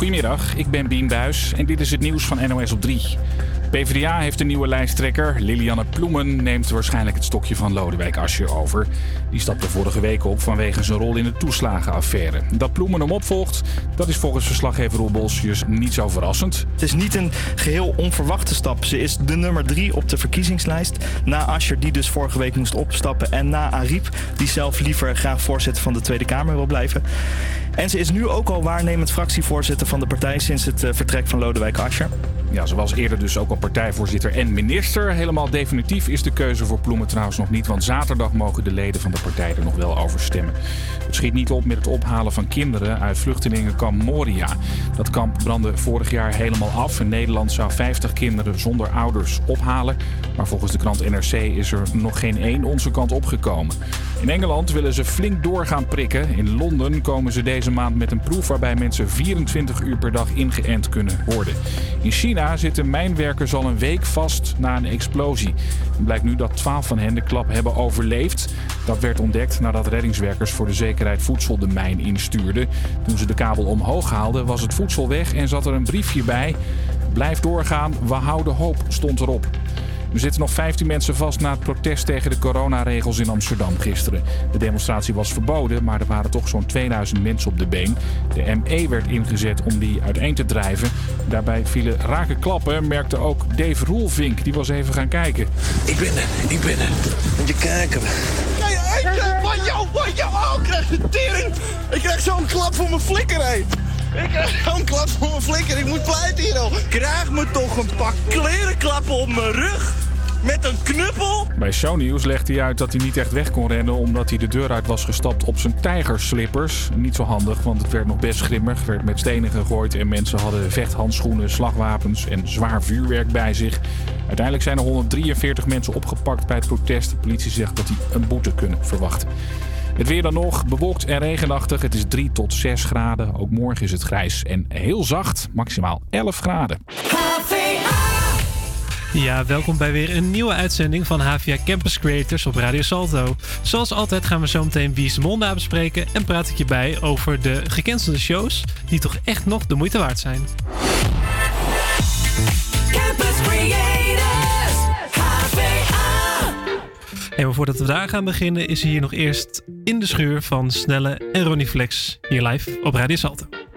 Goedemiddag, ik ben Bien Buis en dit is het nieuws van NOS op 3. PvdA heeft een nieuwe lijsttrekker. Lilianne Ploemen neemt waarschijnlijk het stokje van Lodewijk Asscher over. Die stapte vorige week op vanwege zijn rol in de toeslagenaffaire. Dat Ploemen hem opvolgt, dat is volgens verslaggever Roel Bolsius niet zo verrassend. Het is niet een geheel onverwachte stap. Ze is de nummer drie op de verkiezingslijst. Na Asscher, die dus vorige week moest opstappen. En na Ariep, die zelf liever graag voorzitter van de Tweede Kamer wil blijven. En ze is nu ook al waarnemend fractievoorzitter van de partij sinds het eh, vertrek van Lodewijk Asscher. Ja, ze was eerder dus ook al partijvoorzitter en minister. Helemaal definitief is de keuze voor Ploemen trouwens nog niet, want zaterdag mogen de leden van de partij er nog wel over stemmen. Het schiet niet op met het ophalen van kinderen uit vluchtelingenkamp Moria. Dat kamp brandde vorig jaar helemaal af en Nederland zou 50 kinderen zonder ouders ophalen. Maar volgens de krant NRC is er nog geen één onze kant opgekomen. In Engeland willen ze flink doorgaan prikken. In Londen komen ze deze maand met een proef waarbij mensen 24 uur per dag ingeënt kunnen worden. In China zitten mijnwerkers al een week vast na een explosie. Het blijkt nu dat 12 van hen de klap hebben overleefd. Dat werd ontdekt nadat reddingswerkers voor de zekerheid voedsel de mijn instuurden. Toen ze de kabel omhoog haalden was het voedsel weg en zat er een briefje bij. Blijf doorgaan, we houden hoop, stond erop. Er zitten nog 15 mensen vast na het protest tegen de coronaregels in Amsterdam gisteren. De demonstratie was verboden, maar er waren toch zo'n 2000 mensen op de been. De ME werd ingezet om die uiteen te drijven. Daarbij vielen rake klappen, merkte ook Dave Roelvink. Die was even gaan kijken. Ik ben er, ik ben er. Moet je kijken. Kijk, wat jou, wat jou, oh, ik krijg de tering. Ik krijg zo'n klap voor mijn flikker, hé. Ik krijg zo'n klap voor mijn flikker, ik moet pleiten hier al. Krijg me toch een pak klerenklappen op mijn rug. Met een knuppel? Bij Shownieuws legde hij uit dat hij niet echt weg kon rennen omdat hij de deur uit was gestapt op zijn tijgerslippers. Niet zo handig, want het werd nog best grimmig. werd met stenen gegooid en mensen hadden vechthandschoenen, slagwapens en zwaar vuurwerk bij zich. Uiteindelijk zijn er 143 mensen opgepakt bij het protest. De politie zegt dat die een boete kunnen verwachten. Het weer dan nog, bewolkt en regenachtig. Het is 3 tot 6 graden. Ook morgen is het grijs en heel zacht, maximaal 11 graden. Ja, welkom bij weer een nieuwe uitzending van HVA Campus Creators op Radio Salto. Zoals altijd gaan we zo meteen Wie is de Mol bespreken en praat ik je bij over de gecancelde shows die toch echt nog de moeite waard zijn. En voordat we daar gaan beginnen is hier nog eerst In de Schuur van Snelle en Ronnie Flex hier live op Radio Salto.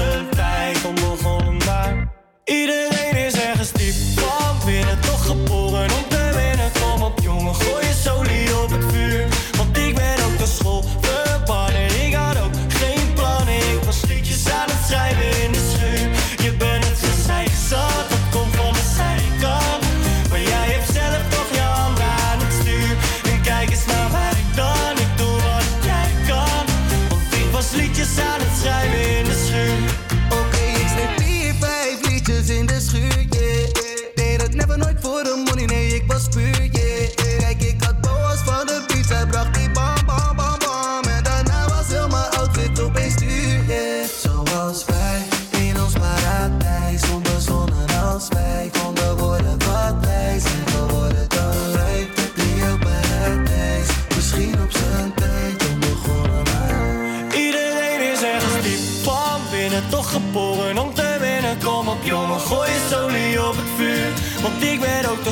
Misschien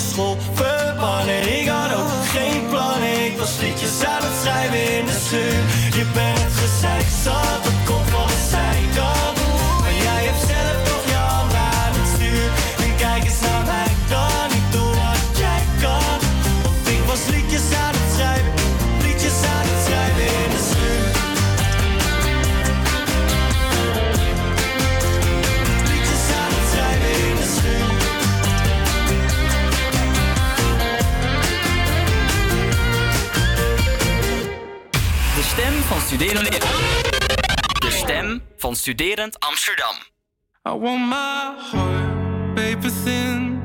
school verbannen. Ik had ook geen plan. Ik was liedjes aan het schrijven in de zon. Studerend Amsterdam. I want my heart paper thin.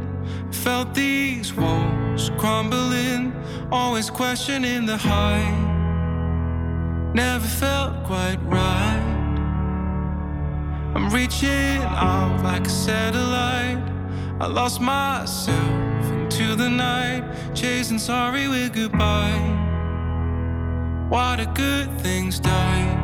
Felt these walls crumbling. Always questioning the height. Never felt quite right. I'm reaching out like a satellite. I lost myself into the night, chasing sorry with goodbye. Why do good things die?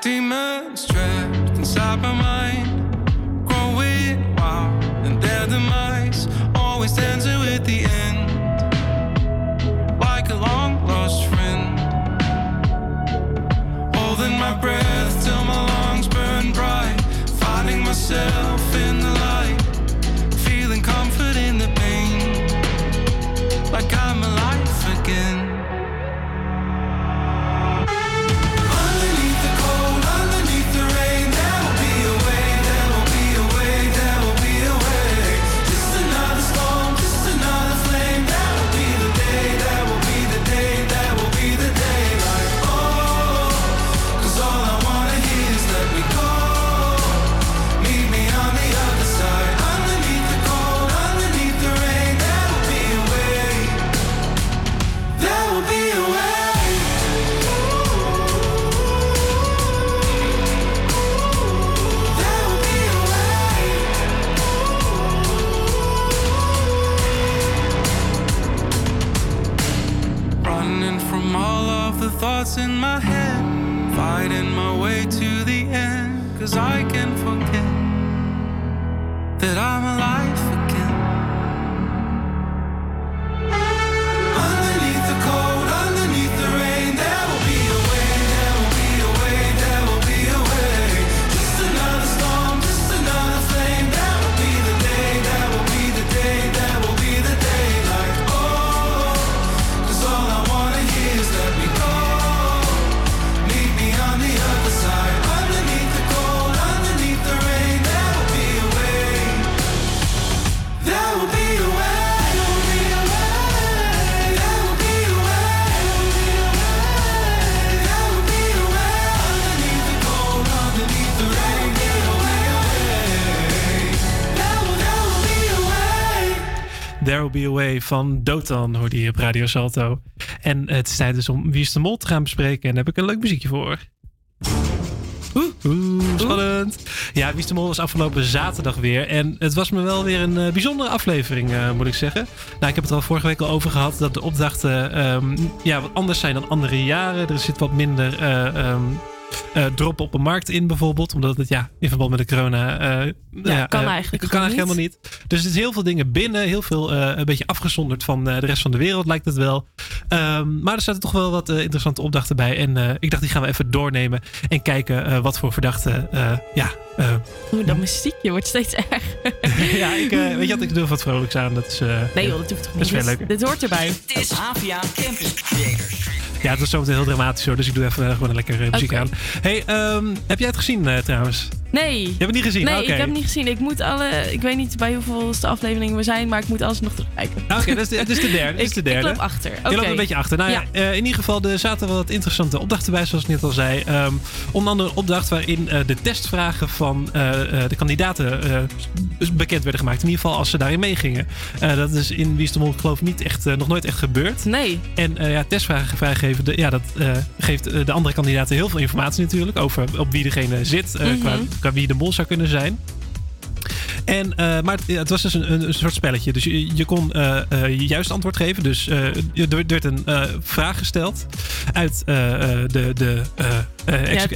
Demons trapped inside my mind, growing wild, and their demise always ends with the end, like a long lost friend. Holding my breath till my lungs burn bright, finding myself Be van Dotan hoorde je op Radio Salto. En het is tijd dus om Wie is de Mol te gaan bespreken. En daar heb ik een leuk muziekje voor. Oeh, oeh, spannend. Ja, Wie is de Mol was afgelopen zaterdag weer. En het was me wel weer een eh, bijzondere aflevering, eh, moet ik zeggen. Nou, ik heb het er al vorige week al over gehad. Dat de opdrachten ehm, ja, wat anders zijn dan andere jaren. Er zit wat minder eh, ehm, eh, drop op de markt in bijvoorbeeld. Omdat het ja, in verband met de corona... eh, Ja, kan eh, eigenlijk kan eigenlijk helemaal niet. Dus er is heel veel dingen binnen. Heel veel eh, een beetje afgezonderd van eh, de rest van de wereld lijkt het wel. Ehm, maar er zaten toch wel wat eh, interessante opdrachten bij. En eh, ik dacht die gaan we even doornemen. En kijken eh, wat voor verdachten... eh, ja, eh, Oeh, dat muziekje wordt steeds erger. ja, ik, eh, weet je wat, ik doe wat vrolijks aan. Dat is, eh, Nee joh, dat hoeft toch Dat niet. is veel Dit- leuker. Dit hoort erbij. Het is AVA Campus Creators. Ja, het was zometeen heel dramatisch hoor. Dus ik doe even eh, gewoon een lekker eh, muziek aan. Hey, ehm, heb jij het gezien eh, trouwens? Nee. Je hebt het niet gezien? Nee, ik heb het niet gezien. Ik moet alle. Ik weet niet bij hoeveelste afleveringen we zijn, maar ik moet alles nog terugkijken. Ah, Oké, dat is de- het is de derde. dit is Ik, de ik derde. loop achter. Je loopt een beetje achter. Nou ja, Ja. eh, in ieder geval, er zaten wel wat interessante opdrachten bij, zoals ik net al zei. Ehm, onder andere een opdracht waarin eh, de testvragen van eh, de kandidaten bekend werden gemaakt. In ieder geval als ze daarin meegingen. Dat is in Wie is de Mol geloof ik niet echt, nog nooit echt gebeurd. Nee. En ja, testvragen vrijgeven, de, ja, dat geeft de andere kandidaten heel veel informatie natuurlijk. Over op wie degene zit, Mhm. qua, qua wie de mol zou kunnen zijn. En, eh, maar het, het was dus een, een, soort spelletje. Dus je, je kon eh, eh, je juiste antwoord geven. Dus er werd een vraag gesteld uit de, de, de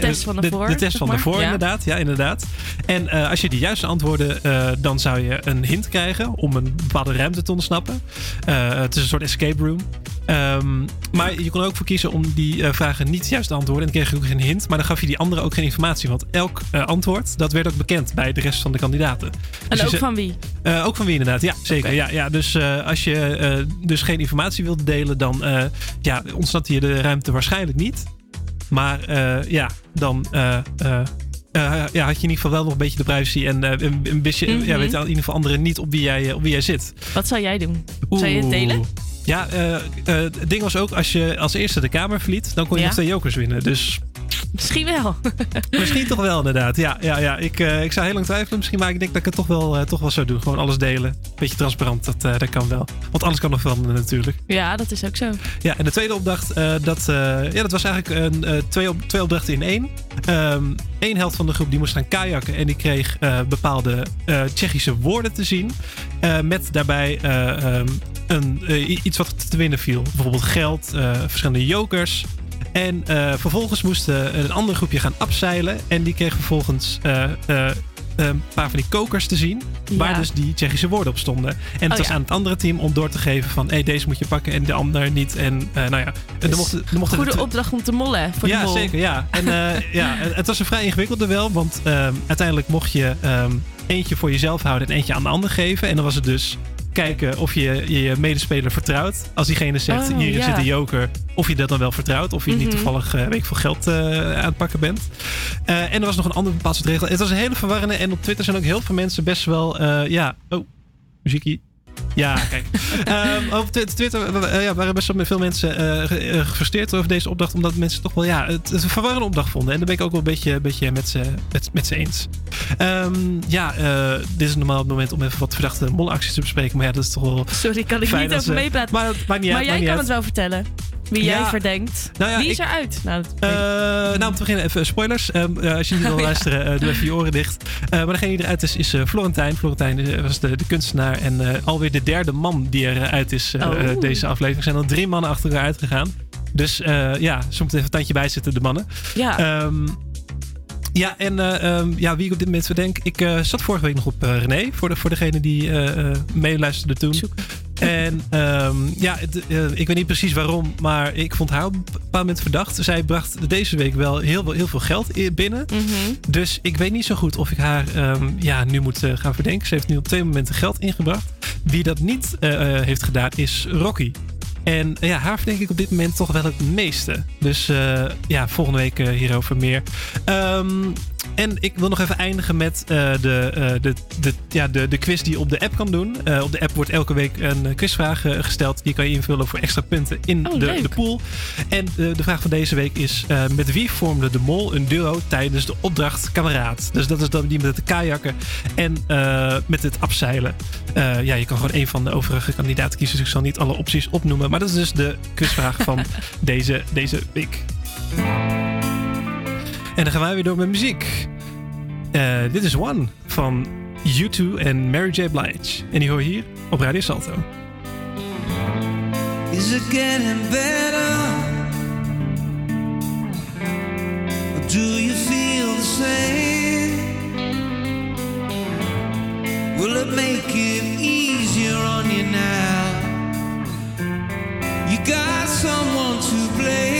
test van de, daarvoor, de test zeg van daarvoor, Ja. inderdaad. Ja, inderdaad. En als je die juiste antwoordde, eh, dan zou je een hint krijgen om een bepaalde ruimte te ontsnappen. Het is een soort escape room. Ehm, maar je kon er ook voor kiezen om die vragen niet juist te antwoorden. En dan kreeg je ook geen hint. Maar dan gaf je die andere ook geen informatie. Want elk antwoord, dat werd ook bekend bij de rest van de kandidaten. En Dus ook van wie? eh, ook van wie inderdaad, ja, zeker. Ja, ja, dus eh, als je eh, dus geen informatie wilde delen, dan ja, ontsnapte je de ruimte waarschijnlijk niet. Maar ja, dan ja, had je in ieder geval wel nog een beetje de privacy. En, eh, en- en wist je, Mhm. ja, weet in ieder geval anderen niet op wie jij, op wie jij zit. Wat zou jij doen? Zou je het delen? Ja, het ding was ook, als je als eerste de kamer verliet, dan kon je Ja. nog twee jokers winnen. Dus Misschien wel. misschien toch wel inderdaad. Ja, ja, ja. Ik, eh, ik zou heel lang twijfelen misschien, maar ik denk dat ik het toch wel, eh, toch wel zou doen. Gewoon alles delen. Beetje transparant, dat, eh, dat kan wel. Want alles kan nog veranderen natuurlijk. Ja, dat is ook zo. Ja, en de tweede opdracht, dat, ja, dat was eigenlijk een, twee, op, twee opdrachten in één. Eén helft van de groep die moest gaan kajakken en die kreeg bepaalde Tsjechische woorden te zien. met daarbij eh, ehm, een, iets wat te winnen viel. Bijvoorbeeld geld, verschillende jokers. En eh, vervolgens moest eh, een ander groepje gaan abseilen. En die kreeg vervolgens eh, een paar van die kokers te zien. Waar dus die Tsjechische woorden op stonden. En het Oh, was ja. aan het andere team om door te geven van... hé, deze moet je pakken en de ander niet. En nou ja, en er mochten, er mochten Goede opdracht om te mollen voor de ja, mol. zeker. Ja. En eh, ja, het was een vrij ingewikkelde wel. Want ehm, uiteindelijk mocht je ehm, eentje voor jezelf houden en eentje aan de ander geven. En dan was het dus kijken of je je, medespeler vertrouwt. Als diegene zegt, Oh, hier ja. zit een joker. Of je dat dan wel vertrouwt. Of je niet Mhm. toevallig eh weet ik veel geld eh, aan het pakken bent. Eh, en er was nog een ander bepaald soort regel. Het was een hele verwarrende. En op Twitter zijn ook heel veel mensen best wel... eh, ja, oh, muziekie. Ja, kijk. Ehm, op Twi- Twitter eh, ja, waren best wel veel mensen eh, gefrustreerd over deze opdracht. Omdat mensen toch wel ja, het, een verwarrende opdracht vonden. En daar ben ik ook wel een beetje, een beetje met, ze, met, met ze eens. Ehm, ja, dit is normaal het moment om even wat verdachte molacties te bespreken. Maar ja, dat is toch wel Sorry, kan ik niet over meepraten. Maar, het maakt niet Maar uit, jij kan het wel vertellen. Wie Ja. jij verdenkt. Nou ja, Wie is eruit? Nou, Eh, nou, om te beginnen even spoilers. Ehm, eh, als je niet wil Oh, luisteren, eh, doe even je oren dicht. Eh, maar degene die eruit is, is eh, Florentijn. Florentijn eh, was de, de kunstenaar en eh, alweer de derde man die eruit is eh, Oh. eh, deze aflevering. Er zijn al drie mannen achter elkaar uitgegaan. Dus eh, ja, soms moet even een tandje bij zitten, de mannen. ja. Ehm, ja, en eh, ehm, ja, wie ik op dit moment verdenk. Ik eh, zat vorige week nog op eh, René, voor, de, voor degene die meeluisterde toen. En ehm, ja, het, ik weet niet precies waarom, maar ik vond haar op een bepaald moment verdacht. Zij bracht deze week wel heel, veel- heel veel geld binnen. Mhm. Dus ik weet niet zo goed of ik haar ehm, ja, nu moet gaan verdenken. Ze heeft nu op twee momenten geld ingebracht. Wie dat niet heeft gedaan is Rocky. En eh, ja, haar verdenk ik op dit moment toch wel het meeste. Dus eh, ja, volgende week eh, hierover meer. Ehm, en ik wil nog even eindigen met eh, de, eh, de, de, ja, de, de quiz die je op de app kan doen. Eh, op de app wordt elke week een quizvraag gesteld. Die kan je invullen voor extra punten in Oh, de, de pool. En de, vraag van deze week is: met wie vormde de mol een duo tijdens de opdracht Kameraad? Dus dat is dan die met het kajakken en met het afzeilen. Ja, je kan gewoon een van de overige kandidaten kiezen. Dus ik zal niet alle opties opnoemen. Maar dat is dus de quizvraag van deze, deze week. En dan gaan wij weer door met muziek. Eh, dit is One van U2 en Mary J. Blige. En die hoor je hier op Radio Salto. Is it getting better? Or do you feel the same? Will it make it easier on you now? You got someone to blame.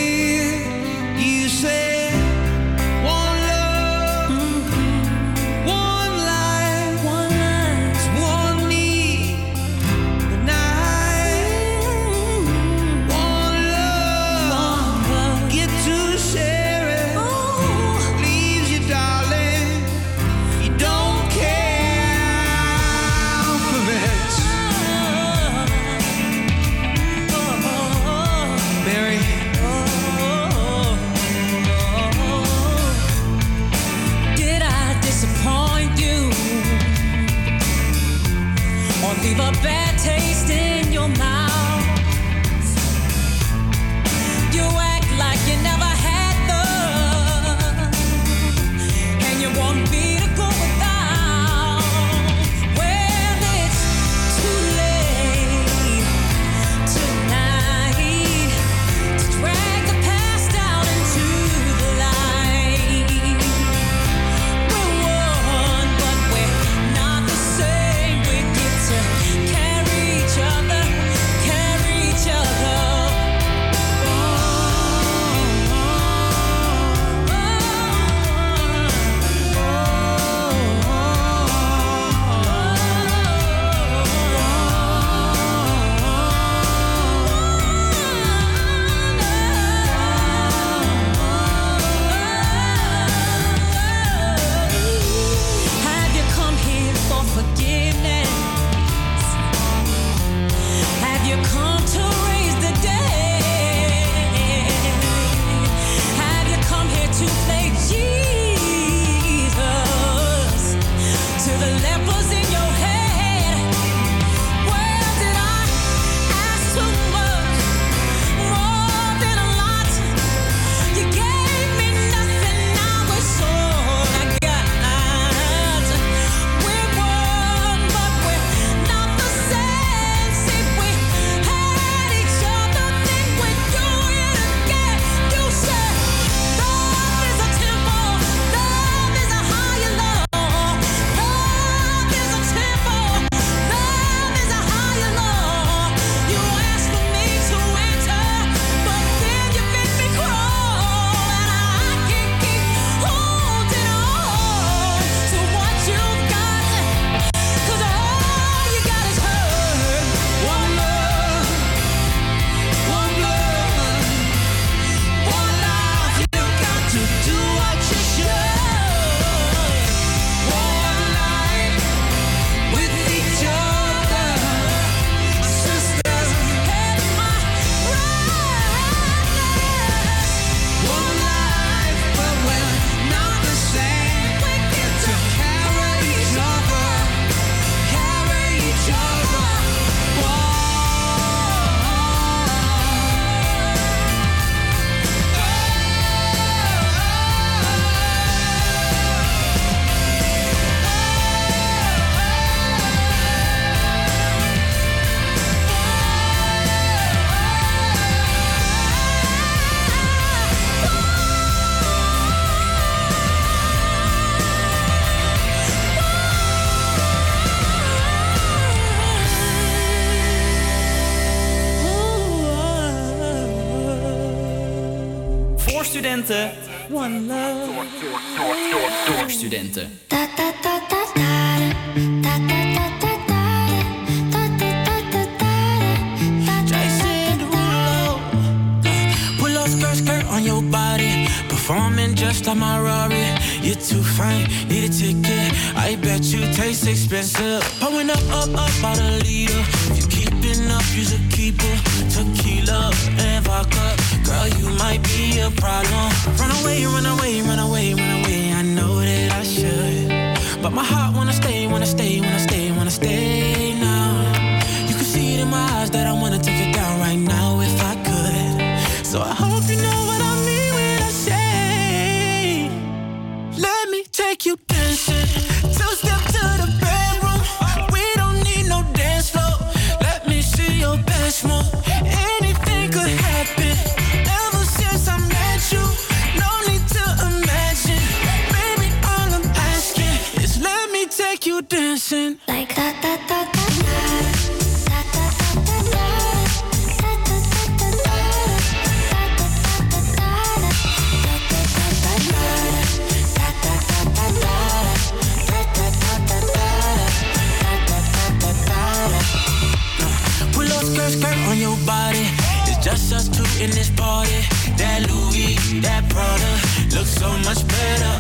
that I wanna take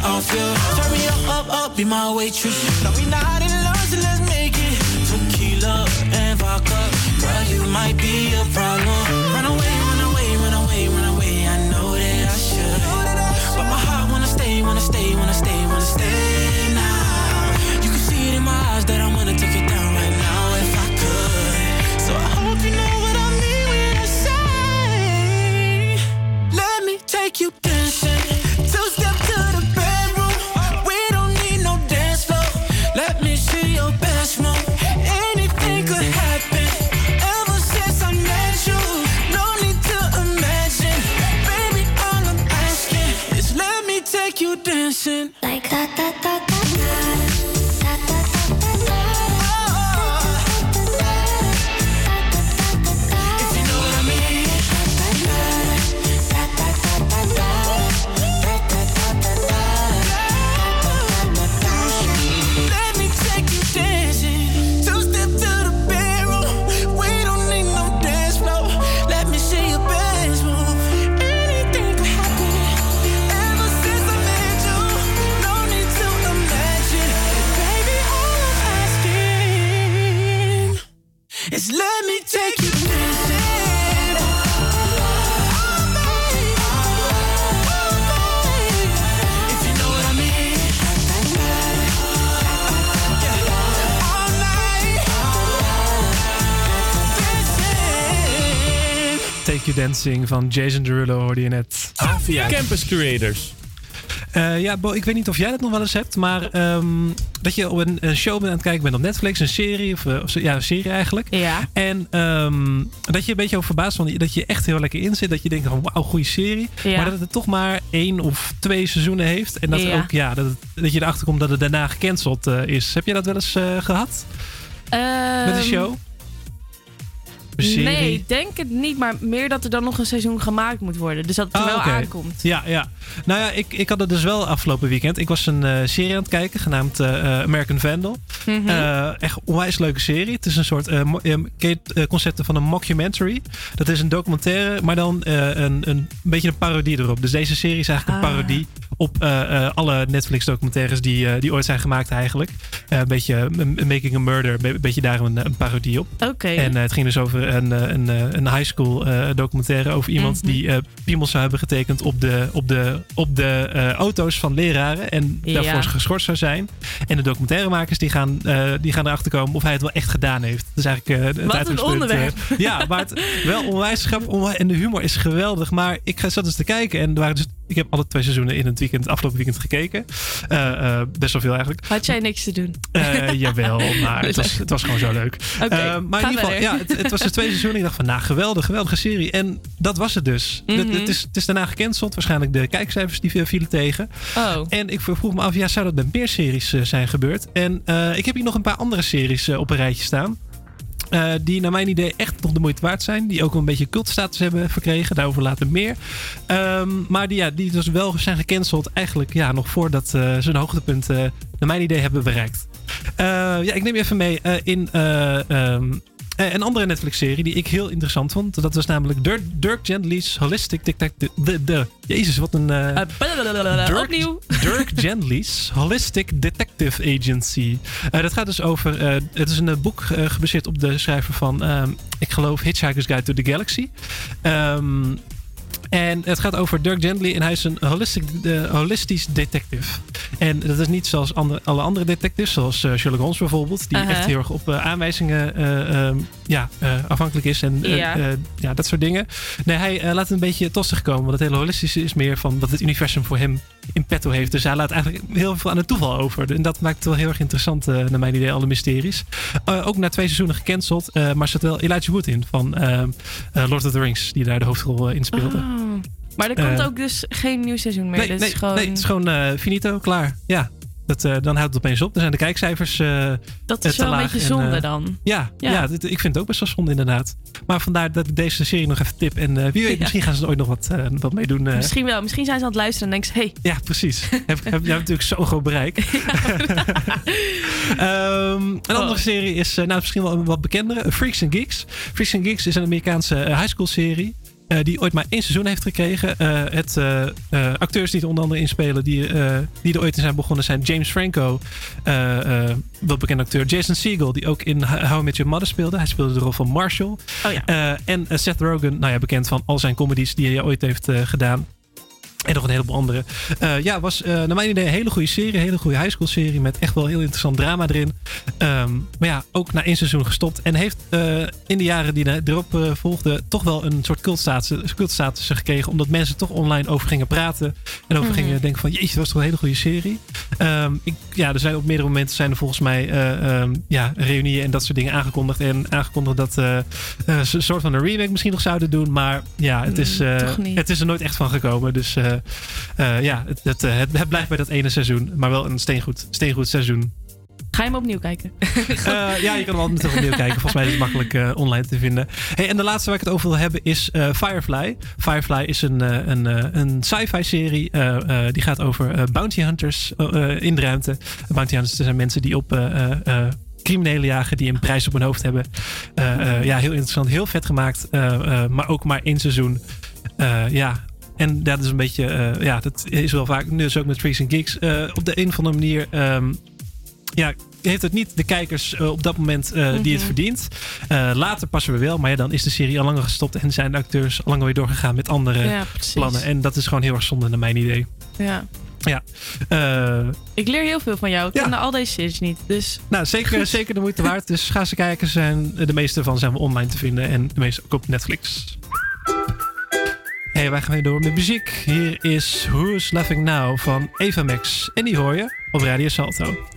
off you. Turn me up, up, up, be my waitress. Now we not in love, so let's make it tequila and vodka. Girl, you might be a problem. Dancing van Jason Derulo hoorde je net. Avia Campus Creators. Eh, ja, Bo, ik weet niet of jij dat nog wel eens hebt, maar ehm, dat je op een, een show bent aan het kijken bent op Netflix, een serie, of, eh, of ja, een serie eigenlijk. Ja. En ehm, dat je een beetje over verbaasd van dat je echt heel lekker in zit. Dat je denkt van wauw, goede serie. Ja. Maar dat het toch maar één of twee seizoenen heeft. En dat, Ja. ook, ja, dat, het- dat je erachter komt dat het daarna gecanceld eh, is. Heb je dat wel eens eh, gehad met een Ehm, show? Serie? Nee, ik denk het niet. Maar meer dat er dan nog een seizoen gemaakt moet worden. Dus dat het er Ah, wel oké. aankomt. Ja, ja. Nou ja, ik, ik had het dus wel afgelopen weekend. Ik was een eh, serie aan het kijken, genaamd eh, eh, American Vandal. Eh, echt onwijs leuke serie. Het is een soort eh, mo- eh, ken je het, eh, concept van een mockumentary. Dat is een documentaire, maar dan een, een beetje een parodie erop. Dus deze serie is eigenlijk een Ah. parodie op alle Netflix documentaires die, die ooit zijn gemaakt eigenlijk. Een beetje Making a Murder, een beetje daar een, een parodie op. Oké. En het ging dus over een, eh, een, eh, een high school eh, documentaire over iemand Mhm. die eh piemels zou hebben getekend op de, op de, op de auto's van leraren en Ja. daarvoor geschorst zou zijn. En de documentairemakers die gaan, die gaan erachter komen of hij het wel echt gedaan heeft. Dat is eigenlijk het Wat een onderwerp. ja, maar het, wel onwijs grappig en de humor is geweldig. Maar ik ga- zat dus te kijken en er waren dus, ik heb alle twee seizoenen in het weekend, het afgelopen weekend gekeken. Eh, eh, best wel veel eigenlijk. Had jij niks te doen? Eh, jawel, maar het was, het was gewoon zo leuk. Maar in ieder geval, ja, het, het was de tweede seizoen. Ik dacht van, nou, geweldig, geweldige serie. En dat was het dus. Het, Mhm. het, is, het is daarna gecanceld. Waarschijnlijk de kijkcijfers die vielen tegen. Oh. En ik vroeg me af, ja, zou dat met meer series zijn gebeurd? En ik heb hier nog een paar andere series op een rijtje staan. Eh, die naar mijn idee echt nog de moeite waard zijn. Die ook een beetje cultstatus hebben verkregen. Daarover later meer. Ehm, maar die, ja, die dus wel zijn gecanceld. Eigenlijk ja, nog voordat eh, ze een hoogtepunt eh, naar mijn idee hebben bereikt. Ja, ik neem even mee in eh, eh, een andere Netflix-serie die ik heel interessant vond. Dat was namelijk Dirk, Dirk Gently's Holistic Detective. De, de, Jezus, wat een... eh, Eh. Dirk, Opnieuw. Dirk Gently's Holistic Detective Agency. Dat gaat dus over. het is een boek gebaseerd op de schrijver van. ehm, ik geloof Hitchhiker's Guide to the Galaxy. Ehm, en het gaat over Dirk Gently en hij is een holistic, holistisch detective. En dat is niet zoals andere, alle andere detectives, zoals eh, Sherlock Holmes bijvoorbeeld, die Aha. echt heel erg op eh, aanwijzingen eh, ehm, ja, afhankelijk is en Ja. ja, dat soort dingen. Nee, hij laat het een beetje tossig komen, want het hele holistische is meer van wat het universum voor hem in petto heeft. Dus hij laat eigenlijk heel veel aan het toeval over. En dat maakt het wel heel erg interessant, naar mijn idee, alle mysteries. Ook na twee seizoenen gecanceld, eh, maar zat wel Elijah Wood in van ehm, eh, Lord of the Rings, die daar de hoofdrol in speelde. Oh. Maar er komt Eh, ook dus geen nieuw seizoen meer. Nee, dus nee, gewoon... nee, het is gewoon eh, finito, klaar. Ja, dat, eh, dan houdt het opeens op. Dan zijn de kijkcijfers dat is wel een beetje en, zonde dan. Ja, ja. Ja. dit- ik vind het ook best wel zonde inderdaad. Maar vandaar dat ik deze serie nog even tip. En wie weet, Ja. misschien gaan ze er ooit nog wat, wat mee doen. Misschien wel. Misschien zijn ze aan het luisteren en denken ze... Hey, Ja, precies. heb, heb, jij hebt natuurlijk zo'n groot bereik. Ehm, een andere serie is nou, misschien wel een wat bekendere. Freaks and Geeks. Freaks and Geeks is een Amerikaanse high school serie. Eh, die ooit maar één seizoen heeft gekregen. Eh, het eh, acteurs die er onder andere in spelen, die, die er ooit in zijn begonnen, zijn James Franco, wel bekend acteur. Jason Segel, die ook in How I Met Your Mother speelde. Hij speelde de rol van Marshall. Oh ja. En Seth Rogen, nou ja, bekend van al zijn comedies die hij ooit heeft gedaan. En nog een heleboel andere. Eh, ja, was eh, naar mijn idee een hele goede serie. Een hele goede high school serie. Met echt wel heel interessant drama erin. Ehm, maar ja, ook na één seizoen gestopt. En heeft eh, in de jaren die erop volgden. toch wel een soort cultstatus, cultstatus gekregen. Omdat mensen toch online over gingen praten. En over Mhm. gingen denken van. Jeetje, dat was toch een hele goede serie. Ehm, ik, ja, er zijn op meerdere momenten zijn er volgens mij eh, ehm, ja, reunieën en dat soort dingen aangekondigd. En aangekondigd dat ze een soort van een remake misschien nog zouden doen. Maar ja, het is, Mm, niet. het is er nooit echt van gekomen. Dus ja, het, het, eh, het, het blijft bij dat ene seizoen. Maar wel een steengoed, steengoed seizoen. ga je hem opnieuw kijken? Eh, ja, je kan hem altijd nog opnieuw kijken. Volgens mij is het makkelijk eh, online te vinden. Hey, en de laatste waar ik het over wil hebben is eh, Firefly. Firefly is een, eh, een, eh, een sci-fi serie. eh, eh, die gaat over eh, bounty hunters eh, eh, in de ruimte. Bounty hunters zijn mensen die op... eh, eh, eh, criminelen jagen die een prijs op hun hoofd hebben. Eh, eh, ja, heel interessant. Heel vet gemaakt. eh, eh, maar ook maar één seizoen. Eh, ja, en dat is een beetje... eh, ja, dat is wel vaak... Dus ook met Freaks and Geeks. eh, op de een of andere manier... ehm, ja, heeft het niet de kijkers eh, op dat moment die het Mhm. verdient. Eh, later passen we wel, maar ja, dan is de serie al langer gestopt en zijn de acteurs al langer weer doorgegaan met andere Ja, plannen. En dat is gewoon heel erg zonde naar mijn idee. Ja. Ja. Ik leer heel veel van jou. Ik Ja. ken al deze series niet. Dus nou, zeker, zeker de moeite waard. Dus ga ze kijken. Zijn, de meeste van zijn we online te vinden en de meeste ook op Netflix. Wij gaan weer door met muziek. Hier is Who's Laughing Now van Eva Max. En die hoor je op Radio Salto.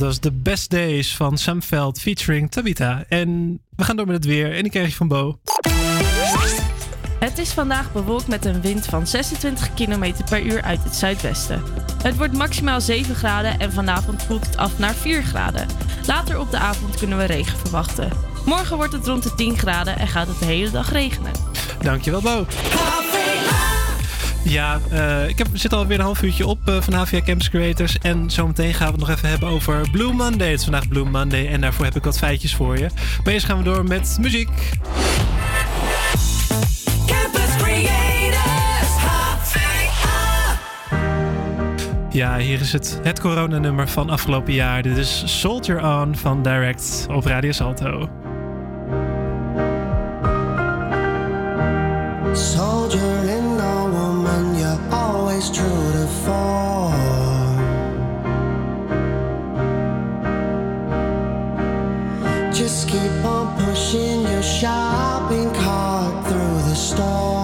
Dat was The Best Days van Sam Veld featuring Tabita. En we gaan door met het weer. En die krijg je van Bo. Het is vandaag bewolkt met een wind van 26 km per uur uit het zuidwesten. Het wordt maximaal 7 graden en vanavond koelt het af naar 4 graden. Later op de avond kunnen we regen verwachten. Morgen wordt het rond de 10 graden en gaat het de hele dag regenen. Dankjewel, Bo. Ja, eh, ik heb, zit alweer een half uurtje op eh, van HVA Campus Creators. En zometeen gaan we het nog even hebben over Blue Monday. Het is vandaag Blue Monday en daarvoor heb ik wat feitjes voor je. Maar eerst gaan we door met muziek. Campus Creators, HVA. Ja, hier is het, het coronanummer van afgelopen jaar. Dit is Soldier On van Direct op Radio Salto. Soldier always true to form. Just keep on pushing your shopping cart through the storm.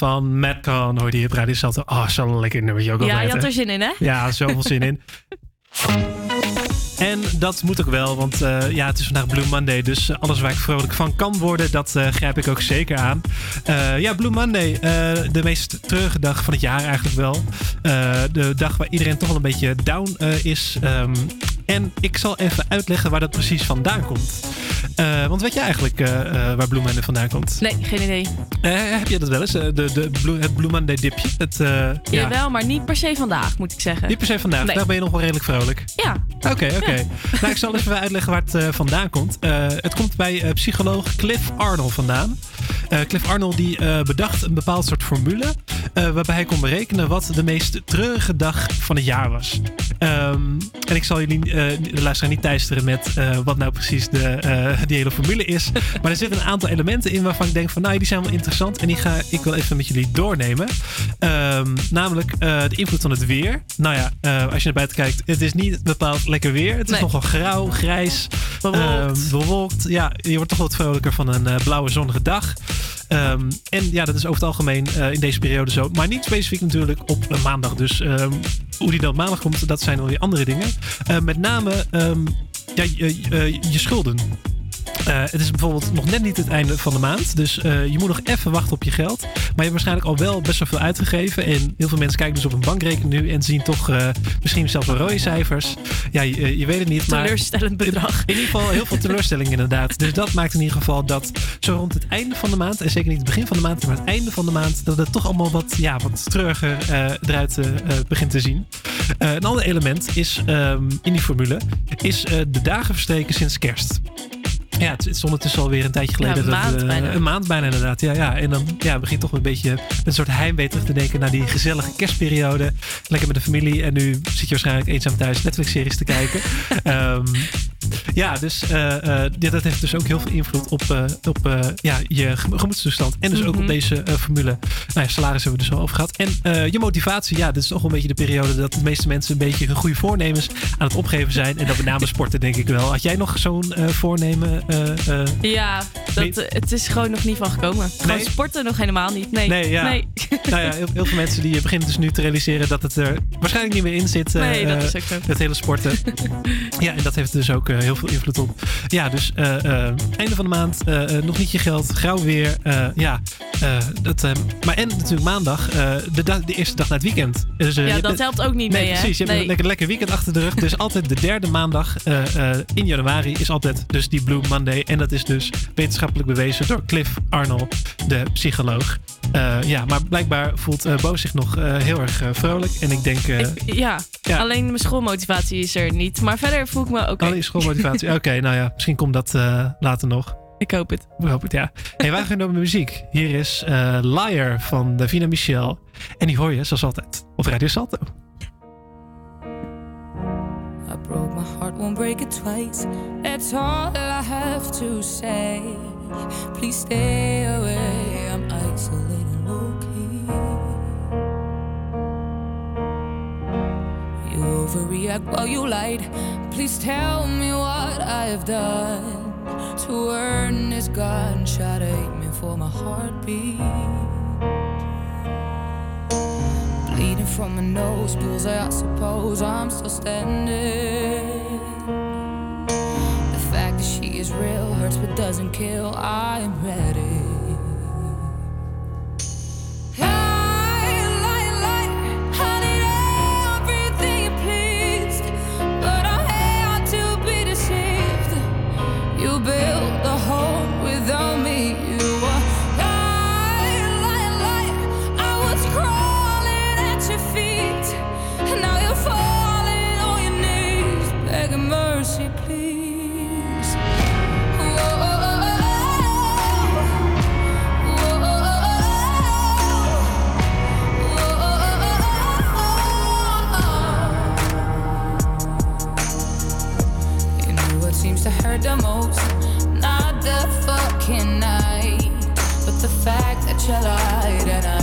Van Madcon hoorde je op Radio Salto. Oh, zo'n lekker nummertje ook Ja, altijd, je had hè? er zin in, hè? Ja, zoveel zin in. En dat moet ook wel, want eh, ja, het is vandaag Blue Monday. Dus alles waar ik vrolijk van kan worden, dat eh, grijp ik ook zeker aan. Eh, ja, Blue Monday, de meest treurige dag van het jaar eigenlijk wel. De dag waar iedereen toch wel een beetje down is. Ehm, en ik zal even uitleggen waar dat precies vandaan komt. Want weet je eigenlijk waar Blue Monday vandaan komt? Nee, geen idee. Eh, heb je dat wel eens? Eh, de, de Blue, het Blue Monday dipje? Het, eh, ja. Jawel, maar niet per se vandaag, moet ik zeggen. Niet per se vandaag. Nee. Daar ben je nog wel redelijk vrolijk. Ja. Oké, oké. Nou, ik zal even uitleggen waar het vandaan komt. Het komt bij psycholoog Cliff Arnold vandaan. Cliff Arnold die bedacht een bepaald soort formule. Eh, waarbij hij kon berekenen wat de meest treurige dag van het jaar was. Ehm, en ik zal jullie, eh, de luisteraar, niet teisteren met eh, wat nou precies de, die hele formule is. Maar er zitten een aantal elementen in waarvan ik denk van nou, die zijn wel interessant. En die ga ik wel even met jullie doornemen. Ehm, namelijk de invloed van het weer. Nou ja, als je naar buiten kijkt, het is niet bepaald lekker weer. Het is Nee. nogal grauw, grijs, Bewolkt. ehm, bewolkt. Ja, je wordt toch wat vrolijker van een blauwe zonnige dag. Ehm, en ja, dat is over het algemeen eh, in deze periode zo. Maar niet specifiek natuurlijk op maandag. Dus ehm, hoe die dan maandag komt, dat zijn alweer andere dingen. Eh, met name ehm, ja, je, je- je schulden. Eh, het is bijvoorbeeld nog net niet het einde van de maand. Dus eh, je moet nog even wachten op je geld. Maar je hebt waarschijnlijk al wel best wel veel uitgegeven. En heel veel mensen kijken dus op een bankrekening nu. En zien toch eh, misschien zelfs wel rode cijfers. Ja, je, je weet het niet. Maar Teleurstellend bedrag. in ieder geval heel veel teleurstelling inderdaad. Dus dat maakt in ieder geval dat zo rond het einde van de maand. En zeker niet het begin van de maand. Maar het einde van de maand. Dat het toch allemaal wat, ja, wat treuriger eruit begint te zien. Een ander element is ehm, in die formule. Is de dagen verstreken sinds kerst. Ja, het is ondertussen alweer een tijdje geleden. Ja, een dat, maand eh, bijna. Een maand bijna inderdaad. Ja, ja. En dan ja, begin je toch een beetje een soort heimwee terug te denken naar die gezellige kerstperiode. Lekker met de familie. En nu zit je waarschijnlijk eenzaam thuis Netflix-series te kijken. Ehm, Ja, dus eh, eh, dat heeft dus ook heel veel invloed op, eh, op ja, je gem- gemoedstoestand. En dus ook Mhm. op deze eh, formule. Nou ja, salaris hebben we dus al over gehad. En je motivatie, ja, dit is nog wel een beetje de periode dat de meeste mensen een beetje hun goede voornemens aan het opgeven zijn. En dat met name sporten, denk ik wel. Had jij nog zo'n voornemen? Ja, dat, het is gewoon nog niet van gekomen. Gewoon Nee? sporten nog helemaal niet. Nee, Nee, ja. nee. nou ja, heel, heel veel mensen die beginnen dus nu te realiseren dat het er waarschijnlijk niet meer in zit. Nee, dat is ook zo. Het hele sporten. ja, en dat heeft dus ook heel veel invloed op. Ja, dus eh, eh, einde van de maand, eh, eh, nog niet je geld, grauw weer. eh, ja, eh, dat, eh, maar en natuurlijk maandag, eh, de, dag- de eerste dag na het weekend. Dus, eh, Ja, dat helpt ook niet nee, mee, hè? precies. Je hebt een lekker, lekker weekend achter de rug. Dus altijd de derde maandag eh, eh, in januari is altijd dus die Blue Monday. En dat is dus wetenschappelijk bewezen door Cliff Arnold, de psycholoog. Eh, ja, maar blijkbaar voelt eh Bo zich nog eh, heel erg vrolijk. En ik denk... eh, Ja, Ja. alleen mijn schoolmotivatie is er niet. Maar verder voel ik me oké. Alleen schoolmotivatie. Oké, nou ja, misschien komt dat eh, later nog. Ik hoop het. Ik hoop het, ja. Hey, wij gaan door met muziek. Hier is eh Liar van Davina Michel. En die hoor je, zoals altijd, op Radio Salto. I broke my heart, won't break it twice. That's all I have to say. Please stay away. I'm isolating Overreact while you lied. Please tell me what I have done to earn this gunshot aiming for my heartbeat. Bleeding from my nose, bullseye, I suppose I'm still standing. The fact that she is real hurts but doesn't kill. I am ready. Fact that you lied and isolated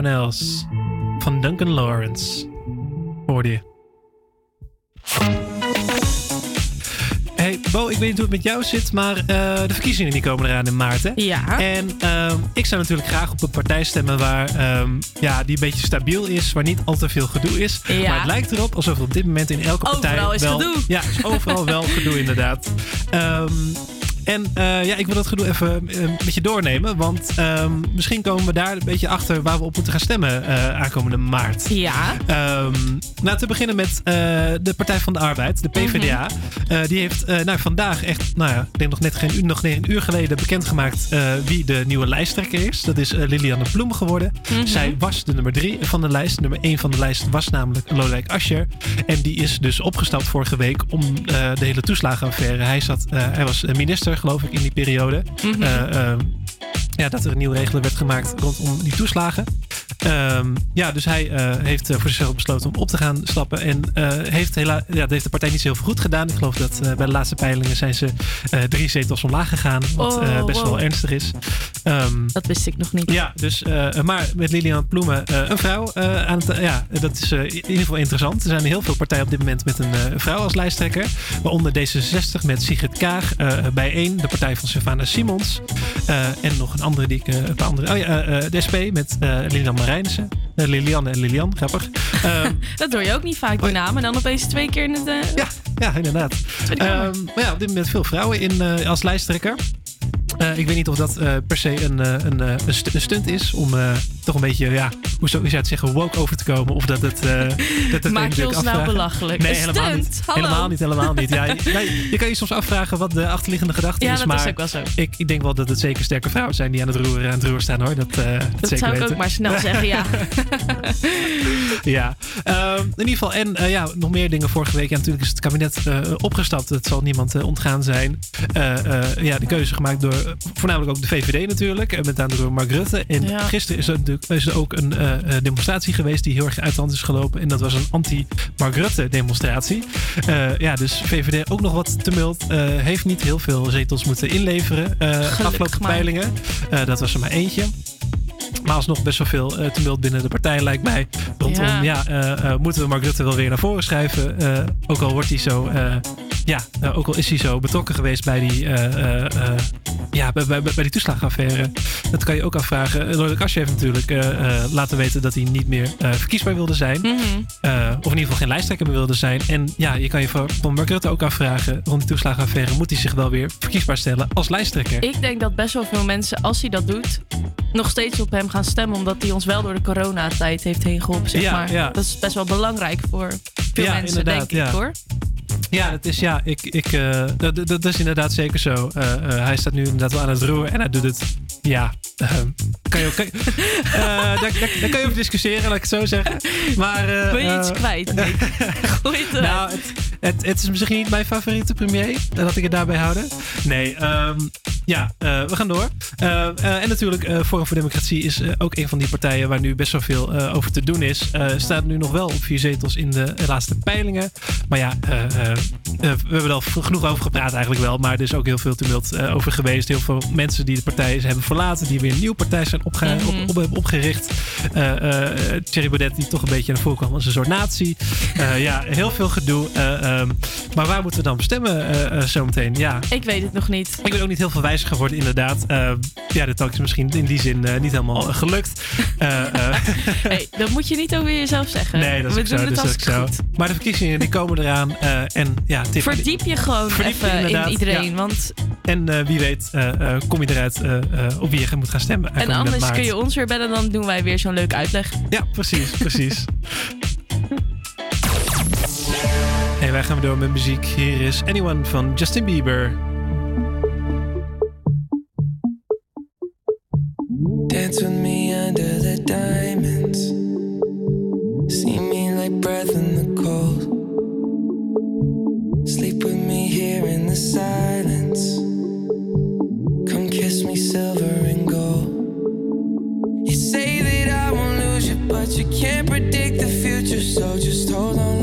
Someone Else van Duncan Lawrence. Hoorde je. Hey Bo, ik weet niet hoe het met jou zit, maar eh, de verkiezingen die komen eraan in maart. Hè? Ja. En ehm, ik zou natuurlijk graag op een partij stemmen waar ehm, ja, die een beetje stabiel is, waar niet al te veel gedoe is. Ja. Maar het lijkt erop alsof er op dit moment in elke partij Overal is wel, gedoe. Ja, overal wel gedoe inderdaad. Ehm, en eh, ja, ik wil dat gedoe even eh, met je doornemen. Want ehm, misschien komen we daar een beetje achter waar we op moeten gaan stemmen eh, aankomende maart. Ja. Ehm, nou, te beginnen met eh, de Partij van de Arbeid, de PvdA. Mhm. Eh, die heeft eh, nou, vandaag echt, nou ja, ik denk nog net geen uur, nog geen uur geleden bekendgemaakt eh, wie de nieuwe lijsttrekker is. Dat is eh, Lilianne Ploem geworden. Mhm. Zij was de nummer drie van de lijst. Nummer één van de lijst was namelijk Lodewijk Asscher. En die is dus opgestapt vorige week om eh, de hele toeslagenaffaire. Hij, zat, eh, hij was eh, minister, geloof ik, in die periode. Mhm. Eh, ehm, ja, dat er een nieuwe regelen werd gemaakt rondom die toeslagen. Ehm, ja, dus hij eh, heeft eh, voor zichzelf besloten om op te gaan stappen. En eh, heeft, hela ja, dat heeft de partij niet zo heel veel goed gedaan. Ik geloof dat bij de laatste peilingen zijn ze drie zetels omlaag gegaan. Wat Oh, best wow. wel ernstig is. Ehm, Dat wist ik nog niet. ja, dus, maar met Lilian Ploemen, een vrouw aan het, ja, dat is in ieder geval interessant. Er zijn heel veel partijen op dit moment met een vrouw als lijsttrekker. Waaronder D66 met Sigrid Kaag, eh bijeen, de partij van Sylvana Simons. En nog een andere die ik, eh, een paar andere, oh ja, eh, eh, de SP met Lilian Marijnissen. Lilianne en Lilian, grappig. Ehm, Dat hoor je ook niet vaak, die naam. En dan opeens twee keer in het... ja, ja, inderdaad. Ehm, maar ja, op dit moment veel vrouwen in, als lijsttrekker. Ik weet niet of dat per se een, een, een, st- een stunt is om toch een beetje, ja, hoe zou je het zeggen, woke over te komen. Of dat het. eh dat het Maak je natuurlijk ons nou belachelijk? Nee, helemaal niet. Helemaal niet, helemaal niet. Ja, je, kan je soms afvragen wat de achterliggende gedachte Ja, is. dat maar is ook wel zo. Ik, ik denk wel dat het zeker sterke vrouwen zijn die aan het roer, aan het roer staan hoor. Dat, eh, dat, Dat zeker zou ik weten. ook maar snel zeggen, ja. ja, Ehm, in ieder geval. En eh, ja, nog meer dingen vorige week. Ja, natuurlijk is het kabinet opgestapt. Het zal niemand ontgaan zijn. Ja, de keuze gemaakt door voornamelijk ook de VVD natuurlijk. En met name door Mark Rutte. En Ja. gisteren is er, natuurlijk- is er ook een eh, eh, demonstratie geweest die heel erg uit de hand is gelopen. En dat was een anti-Mark Rutte demonstratie. Eh, ja, dus VVD ook nog wat tumult. Eh, heeft niet heel veel zetels moeten inleveren. afgelopen maar. peilingen. Dat was er maar eentje. Maar alsnog best wel veel eh, tumult binnen de partij, lijkt mij. Rondom, ja, Ja. eh, eh, moeten we Mark Rutte wel weer naar voren schuiven? Eh, ook al wordt hij zo, ja, ook al is hij zo betrokken geweest bij die, ja, bij, bij, bij die toeslagenaffaire. Dat kan je ook afvragen. Lodewijk Asscher heeft natuurlijk laten weten dat hij niet meer verkiesbaar wilde zijn. Mhm. Of in ieder geval geen lijsttrekker meer wilde zijn. En ja, je kan je van van Mark Rutte ook afvragen. Rond die toeslagenaffaire moet hij zich wel weer verkiesbaar stellen als lijsttrekker. Ik denk dat best wel veel mensen, als hij dat doet, nog steeds op hem gaan stemmen. Omdat hij ons wel door de coronatijd heeft heen geholpen, zeg Ja, maar. ja. Dat is best wel belangrijk voor veel Ja, mensen, denk ik, ja. hoor. Ja, het is, ja ik, ik, eh, dat, dat- dat is inderdaad zeker zo. Eh, eh, hij staat nu inderdaad wel aan het roer en hij doet het. Ja, eh, kan je ook. kan daar, daar, daar kan je over discussiëren, laat ik het zo zeggen. Maar, Wil je iets kwijt? Het eruit. nou, het, Het, het is misschien niet mijn favoriete premier. Laat ik het daarbij houden. Nee, ehm, ja, eh, we gaan door. Eh, eh, en natuurlijk, Forum voor Democratie is ook een van die partijen waar nu best wel veel over te doen is. Staat nu nog wel op vier zetels in de laatste peilingen. Maar ja, we hebben er al genoeg over gepraat eigenlijk wel. Maar er is ook heel veel tumult over geweest. Heel veel mensen die de partij hebben verlaten. Die weer een nieuwe partij zijn opge- Mhm. op, op, hebben opgericht. Thierry Baudet die toch een beetje naar voren kwam als een soort natie. Ja, heel veel gedoe. Eh, ehm, maar waar moeten we dan bestemmen zometeen? Ja, Ik weet het nog niet. ik ben ook niet heel veel wijzer geworden, inderdaad. Eh, ja, de talk is misschien in die zin eh, niet helemaal eh, gelukt. Hey, dat moet je niet over jezelf zeggen. nee, dat is We doen zo. het zo. goed. Maar de verkiezingen die komen eraan. en ja, tip, Verdiep je gewoon Verdiep even in iedereen. ja. Want, En wie weet kom je eruit op wie je moet gaan stemmen. en anders kun je ons weer bellen. Dan doen wij weer zo'n leuke uitleg. Ja, precies, precies. en wij gaan door met muziek. Hier is Anyone van Justin Bieber. Dance with me under the diamonds. See me like breath in the cold. Sleep with me here in the silence. Come kiss me silver and gold. You say that I won't lose you, but you can't predict the future. So just hold on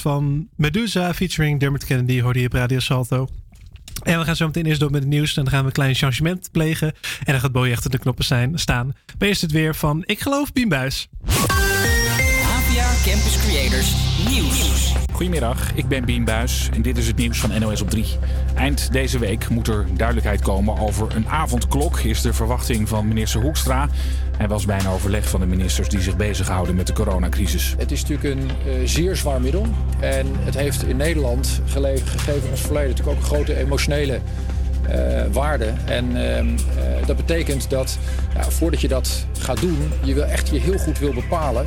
Van Medusa featuring Dermot Kennedy hoorde je Salto. En we gaan zo meteen eerst door met het nieuws. En dan gaan we een klein changement plegen. En dan gaat Boje achter de knoppen zijn, staan. Maar eerst het weer van Ik geloof Bienbuis. APA Campus Creators Nieuws. Goedemiddag, ik ben Bien Buis en dit is het nieuws van NOS op 3. Eind deze week moet er duidelijkheid komen over een avondklok, is de verwachting van minister Hoekstra. Hij was bij een overleg van de ministers die zich bezighouden met de coronacrisis. Het is natuurlijk een eh, zeer zwaar middel. En het heeft in Nederland gegeven ons verleden natuurlijk ook een grote emotionele eh, waarde. En ehm, eh, dat betekent dat ja, voordat je dat gaat doen, je wel echt je heel goed wil bepalen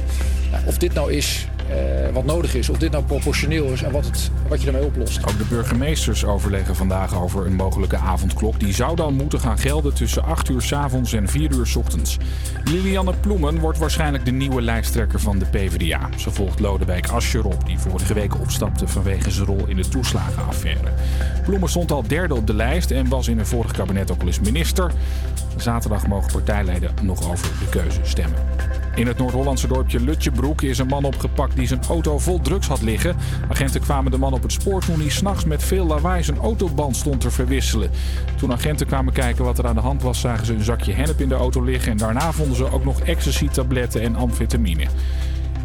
ja, of dit nou is eh, wat nodig is, of dit nou proportioneel is en wat, het, wat je ermee oplost. Ook de burgemeesters overleggen vandaag over een mogelijke avondklok. Die zou dan moeten gaan gelden tussen 8 uur 's avonds en 4 uur 's ochtends. Lilianne Ploemen wordt waarschijnlijk de nieuwe lijsttrekker van de PvdA. Ze volgt Lodewijk Asscher op, die vorige week opstapte vanwege zijn rol in de toeslagenaffaire. Ploemen stond al derde op de lijst en was in een vorig kabinet ook al eens minister. Zaterdag mogen partijleden nog over de keuze stemmen. In het Noord-Hollandse dorpje Lutjebroek is een man opgepakt die zijn auto vol drugs had liggen. Agenten kwamen de man op het spoor toen hij s'nachts met veel lawaai zijn autoband stond te verwisselen. Toen agenten kwamen kijken wat er aan de hand was, zagen ze een zakje hennep in de auto liggen. En daarna vonden ze ook nog ecstasy-tabletten en amfetamine.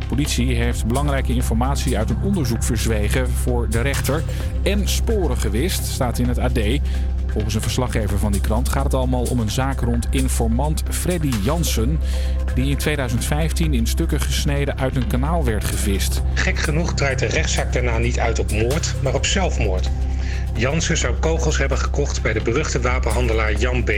Politie heeft belangrijke informatie uit een onderzoek verzwegen voor de rechter. En sporen gewist, staat in het AD. Volgens een verslaggever van die krant gaat het allemaal om een zaak rond informant Freddy Jansen. Die in 2015 in stukken gesneden uit een kanaal werd gevist. Gek genoeg draait de rechtszaak daarna niet uit op moord, maar op zelfmoord. Jansen zou kogels hebben gekocht bij de beruchte wapenhandelaar Jan B.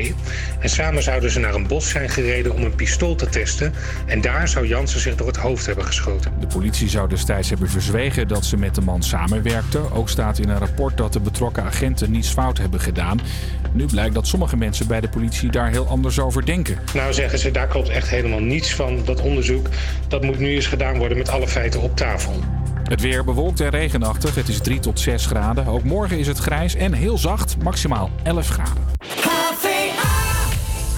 En samen zouden ze naar een bos zijn gereden om een pistool te testen. En daar zou Jansen zich door het hoofd hebben geschoten. De politie zou destijds hebben verzwegen dat ze met de man samenwerkten. Ook staat in een rapport dat de betrokken agenten niets fout hebben gedaan. Nu blijkt dat sommige mensen bij de politie daar heel anders over denken. Nou zeggen ze, daar klopt echt helemaal niets van. Dat onderzoek, dat moet nu eens gedaan worden met alle feiten op tafel. Het weer bewolkt en regenachtig. Het is 3 tot 6 graden. Ook morgen is het grijs en heel zacht, maximaal 11 graden.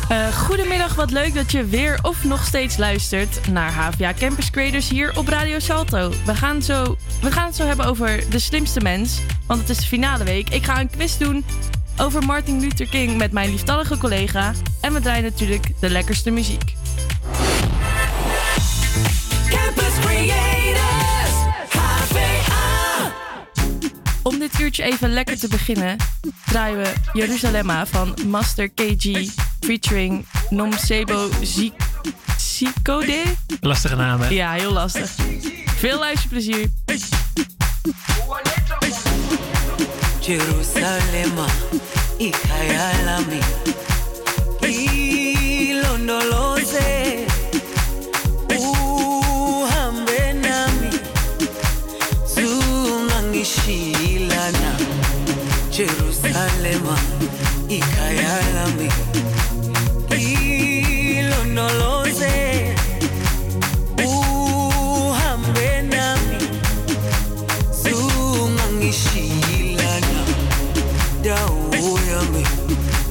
Eh, goedemiddag, wat leuk dat je weer of nog steeds luistert naar HVA Campus Creators hier op Radio Salto. We gaan, zo, we gaan het zo hebben over de slimste mens, want het is de finale week. Ik ga een quiz doen over Martin Luther King met mijn lieftallige collega. En we draaien natuurlijk de lekkerste muziek. Campus Om dit uurtje even lekker te beginnen, draaien we Jerusalemma van Master KG featuring Nomsebo Zikode. Lastige naam, hè? Ja, heel lastig. Veel luisterplezier. Jerusalema ikayalami. Ilonoloze uhambe nami. Sungangishiyilana dawo yami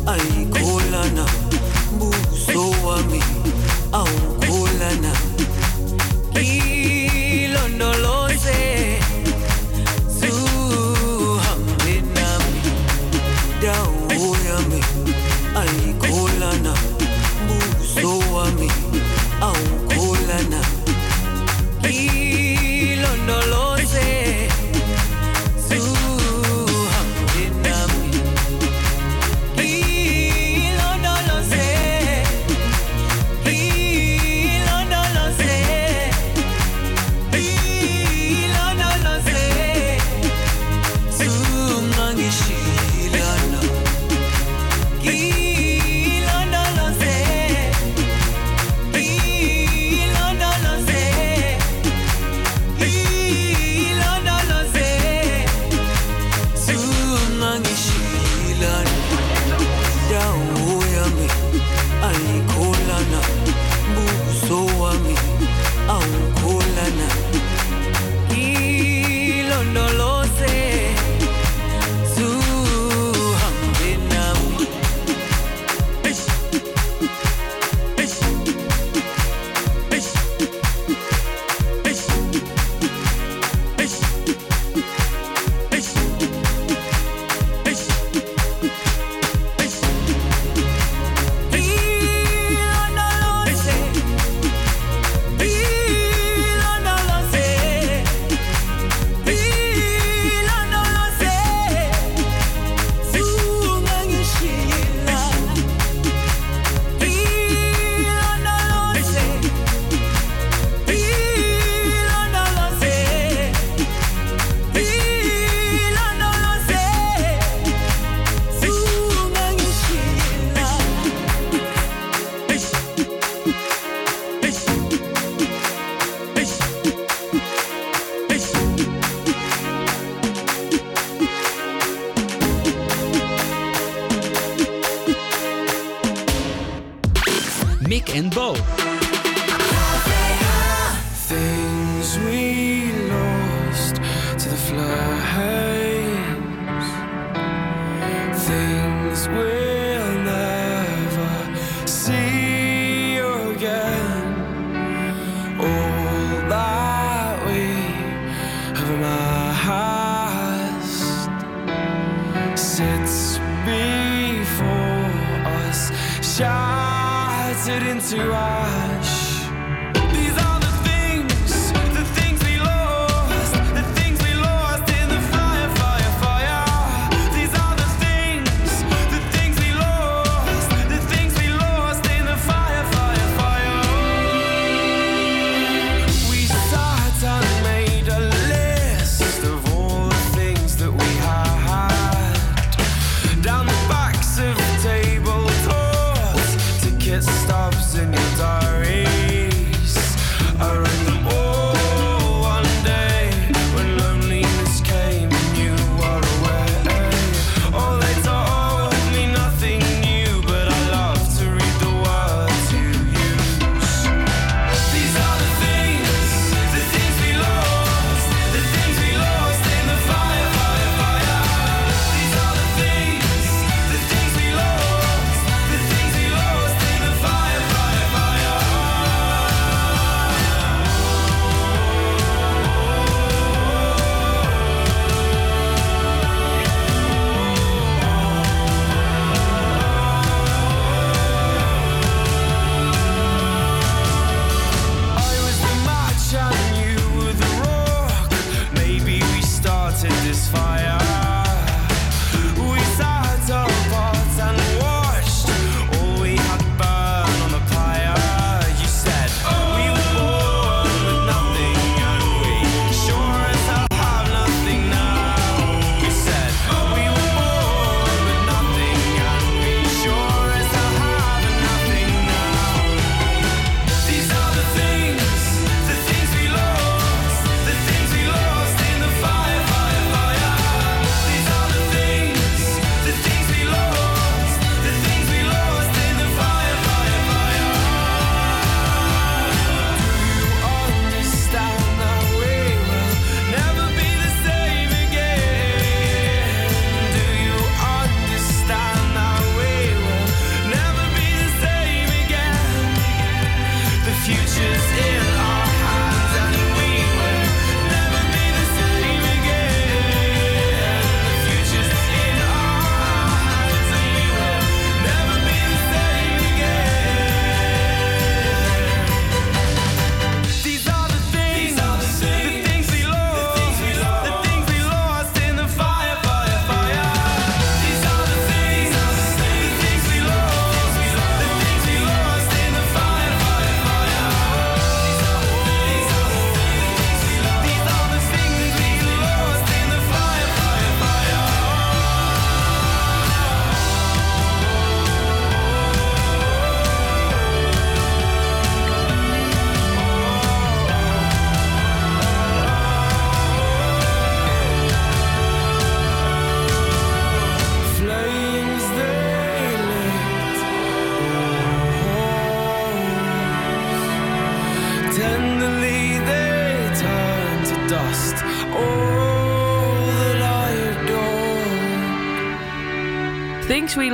ayikholana buso wami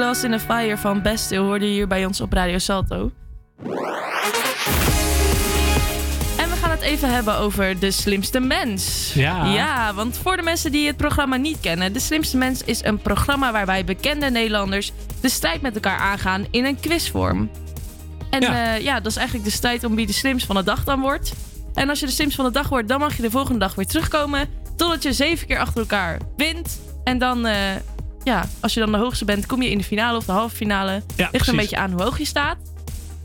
Lost in a Fire van Bestill hoorde je hier bij ons op Radio Salto. En we gaan het even hebben over De Slimste Mens. Ja. Ja, want voor de mensen die het programma niet kennen... De Slimste Mens is een programma waarbij bekende Nederlanders... de strijd met elkaar aangaan in een quizvorm. En Ja. ja. ja, dat is eigenlijk de strijd om wie de slimst van de dag dan wordt. En als je de slimst van de dag wordt, dan mag je de volgende dag weer terugkomen... totdat je zeven keer achter elkaar wint. En dan... eh, ja, als je dan de hoogste bent, kom je in de finale of de halve finale. Ja, Ligt precies. een beetje aan hoe hoog je staat.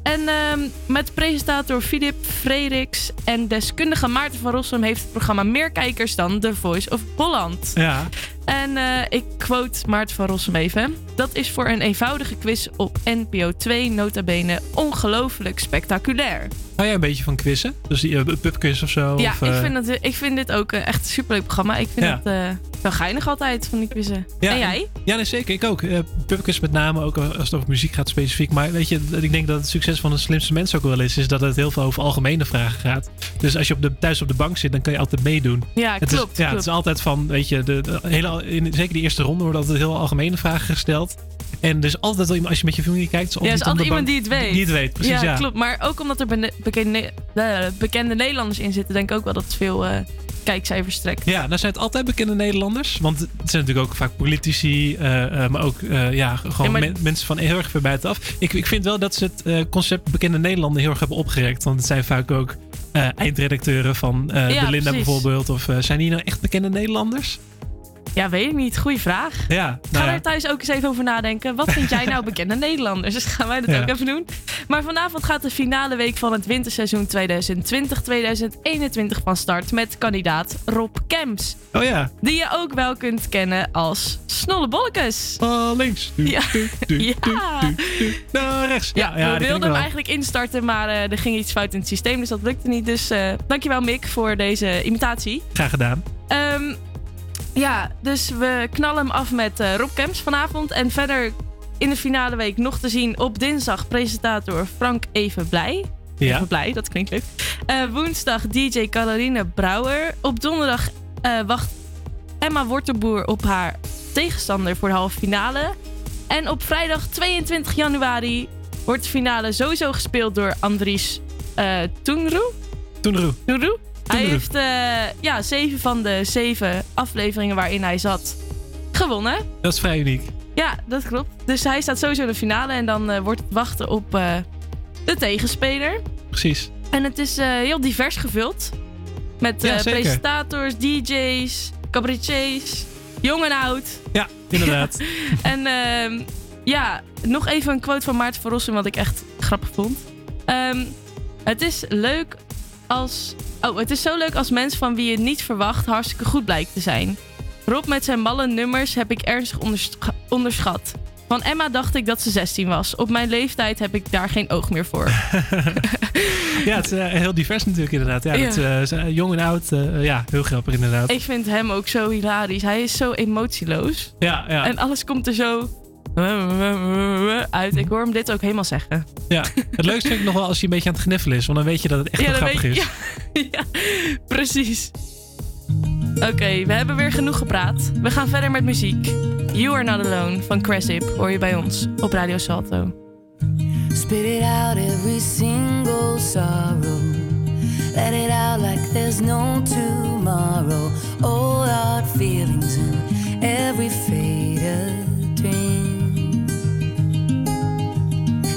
En ehm, met presentator Filip Frederiks en deskundige Maarten van Rossum heeft het programma meer kijkers dan The Voice of Holland. Ja. En eh, ik quote Maarten van Rossum even. Dat is voor een eenvoudige quiz op NPO 2 nota bene ongelooflijk spectaculair. Hou jij een beetje van quizzen? Dus die uh, pubquiz of zo? ja, of, ik, eh, vind het, ik vind dit ook echt een superleuk programma. Ik vind Ja. het wel geinig altijd van die quizzen. Ja, en jij? Ja, nee, zeker. Ik ook. Pubquiz met name, ook als het over muziek gaat specifiek. Maar weet je, ik denk dat het succes van de slimste mensen ook wel is, is dat het heel veel over algemene vragen gaat. Dus als je op de, thuis op de bank zit, dan kan je altijd meedoen. Ja, het klopt, Is, ja, klopt. het is altijd van, weet je, de, de hele, in, zeker die eerste ronde worden altijd heel algemene vragen gesteld. En dus altijd wel iemand, als je met je familie kijkt, is Ja, er is altijd iemand die het weet. Die het weet, precies. Ja, klopt. Maar ook omdat er bekende, eh, bekende Nederlanders in zitten, denk ik ook wel dat het veel eh, kijkcijfers trekt. Ja, nou zijn het altijd bekende Nederlanders. Want het zijn natuurlijk ook vaak politici, eh, maar ook ja, gewoon Ja, maar- men- mensen van heel erg ver buitenaf. Ik, ik vind wel dat ze het concept bekende Nederlander heel erg hebben opgerekt. Want het zijn vaak ook eindredacteuren van Ja, de Linda precies. bijvoorbeeld. Of zijn die nou echt bekende Nederlanders? Ja, weet ik niet. Goeie vraag. Ja, Ga nou ja. er thuis ook eens even over nadenken. Wat vind jij nou bekende Nederlanders? Dus gaan wij dat Ja. ook even doen. Maar vanavond gaat de finale week van het winterseizoen 2020-2021 van start met kandidaat Rob Kemps. Oh ja. Die je ook wel kunt kennen als Snollebollekes. Oh, links. Ja. ja. Naar rechts. Ja, Ja, we wilden hem eigenlijk instarten, maar eh, er ging iets fout in het systeem, dus dat lukte niet. Dus eh, dankjewel Mick voor deze imitatie. Graag gedaan. Ehm, ja, dus we knallen hem af met eh, Rob Kemps vanavond. En verder in de finale week nog te zien op dinsdag presentator Frank Even Blij. Ja. Even Blij, dat klinkt leuk. Eh, woensdag DJ Caroline Brouwer. Op donderdag eh, wacht Emma Wortelboer op haar tegenstander voor de halve finale. En op vrijdag 22 januari wordt de finale sowieso gespeeld door Andries Toenroe. Toenroe. Toenroe. Hij heeft eh, ja, zeven van de zeven afleveringen waarin hij zat gewonnen. Dat is vrij uniek. Ja, dat klopt. Dus hij staat sowieso in de finale en dan eh, wordt het wachten op eh, de tegenspeler. Precies. En het is heel divers gevuld. Met Ja, presentators, DJ's, cabaretiers, jong en oud. Ja, inderdaad. En ehm, ja, nog even een quote van Maarten van Rossum, wat ik echt grappig vond. Ehm, het is leuk als. Oh, het is zo leuk als mensen van wie je niet verwacht hartstikke goed blijkt te zijn. Rob met zijn malle nummers heb ik ernstig ondersch- onderschat. Van Emma dacht ik dat ze 16 was. Op mijn leeftijd heb ik daar geen oog meer voor. ja, het is eh, heel divers natuurlijk inderdaad. Ja, Ja. Dat, eh, zijn jong en oud. eh, ja, heel grappig inderdaad. Ik vind hem ook zo hilarisch. Hij is zo emotieloos. Ja, ja. En alles komt er zo uit. Ik hoor hem dit ook helemaal zeggen. Ja, het leukste vind ik nog wel als hij een beetje aan het gniffelen is. Want dan weet je dat het echt dan grappig weet- is. Ja, ja, precies. Oké, we hebben weer genoeg gepraat. We gaan verder met muziek. You Are Not Alone van Cressip hoor je bij ons op Radio Salto. Spit it out every single sorrow. Let it out like there's no tomorrow. All our feelings in every faded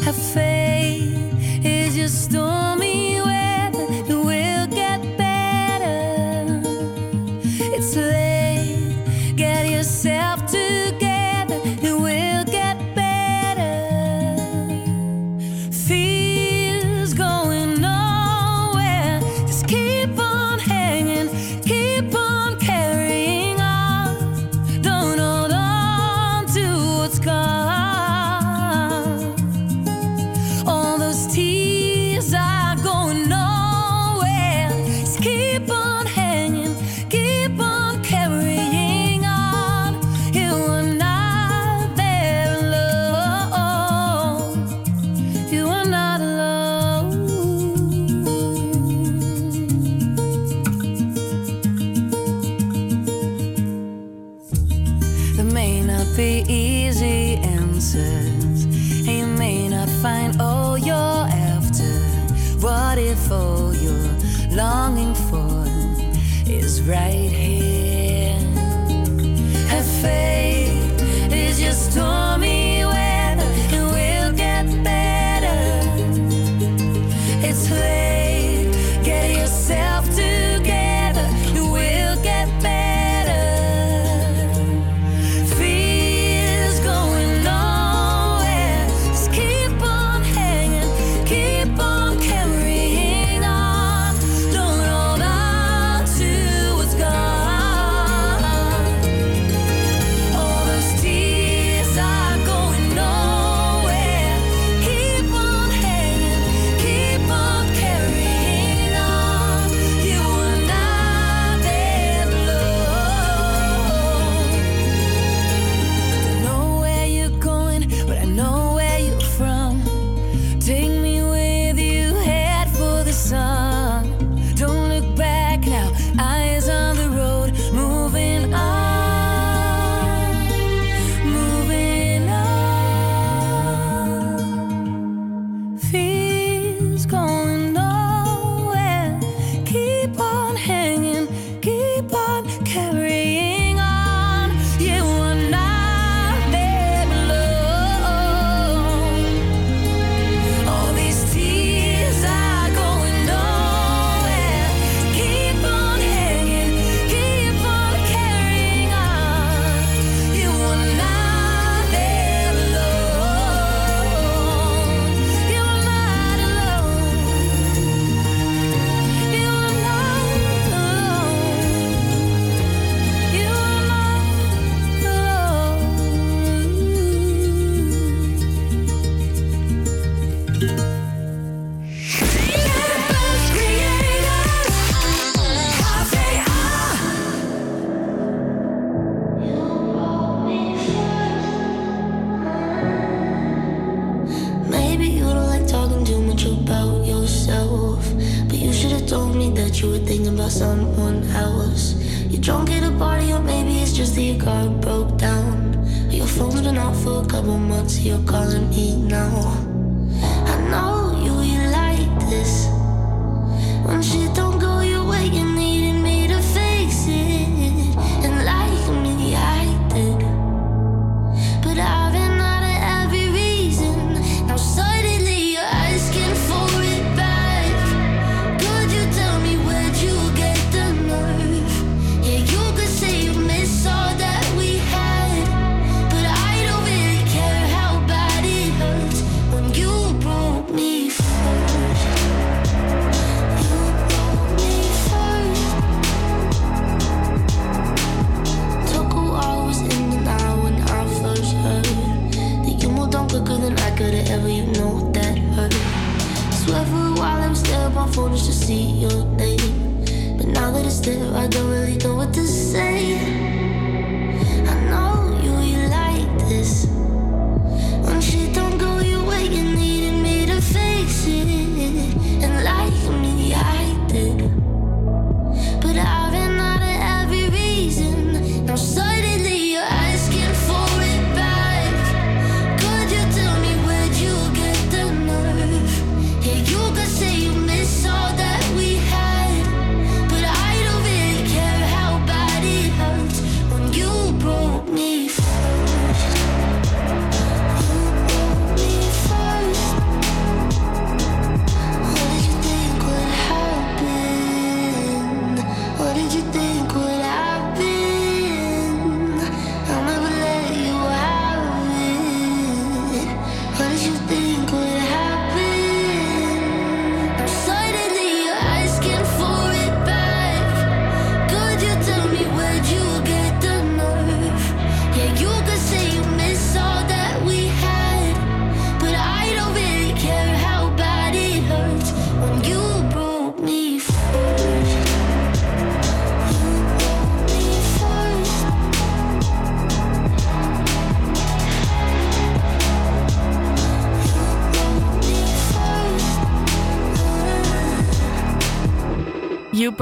Have faith is your stormy weather. It will get better. It's late.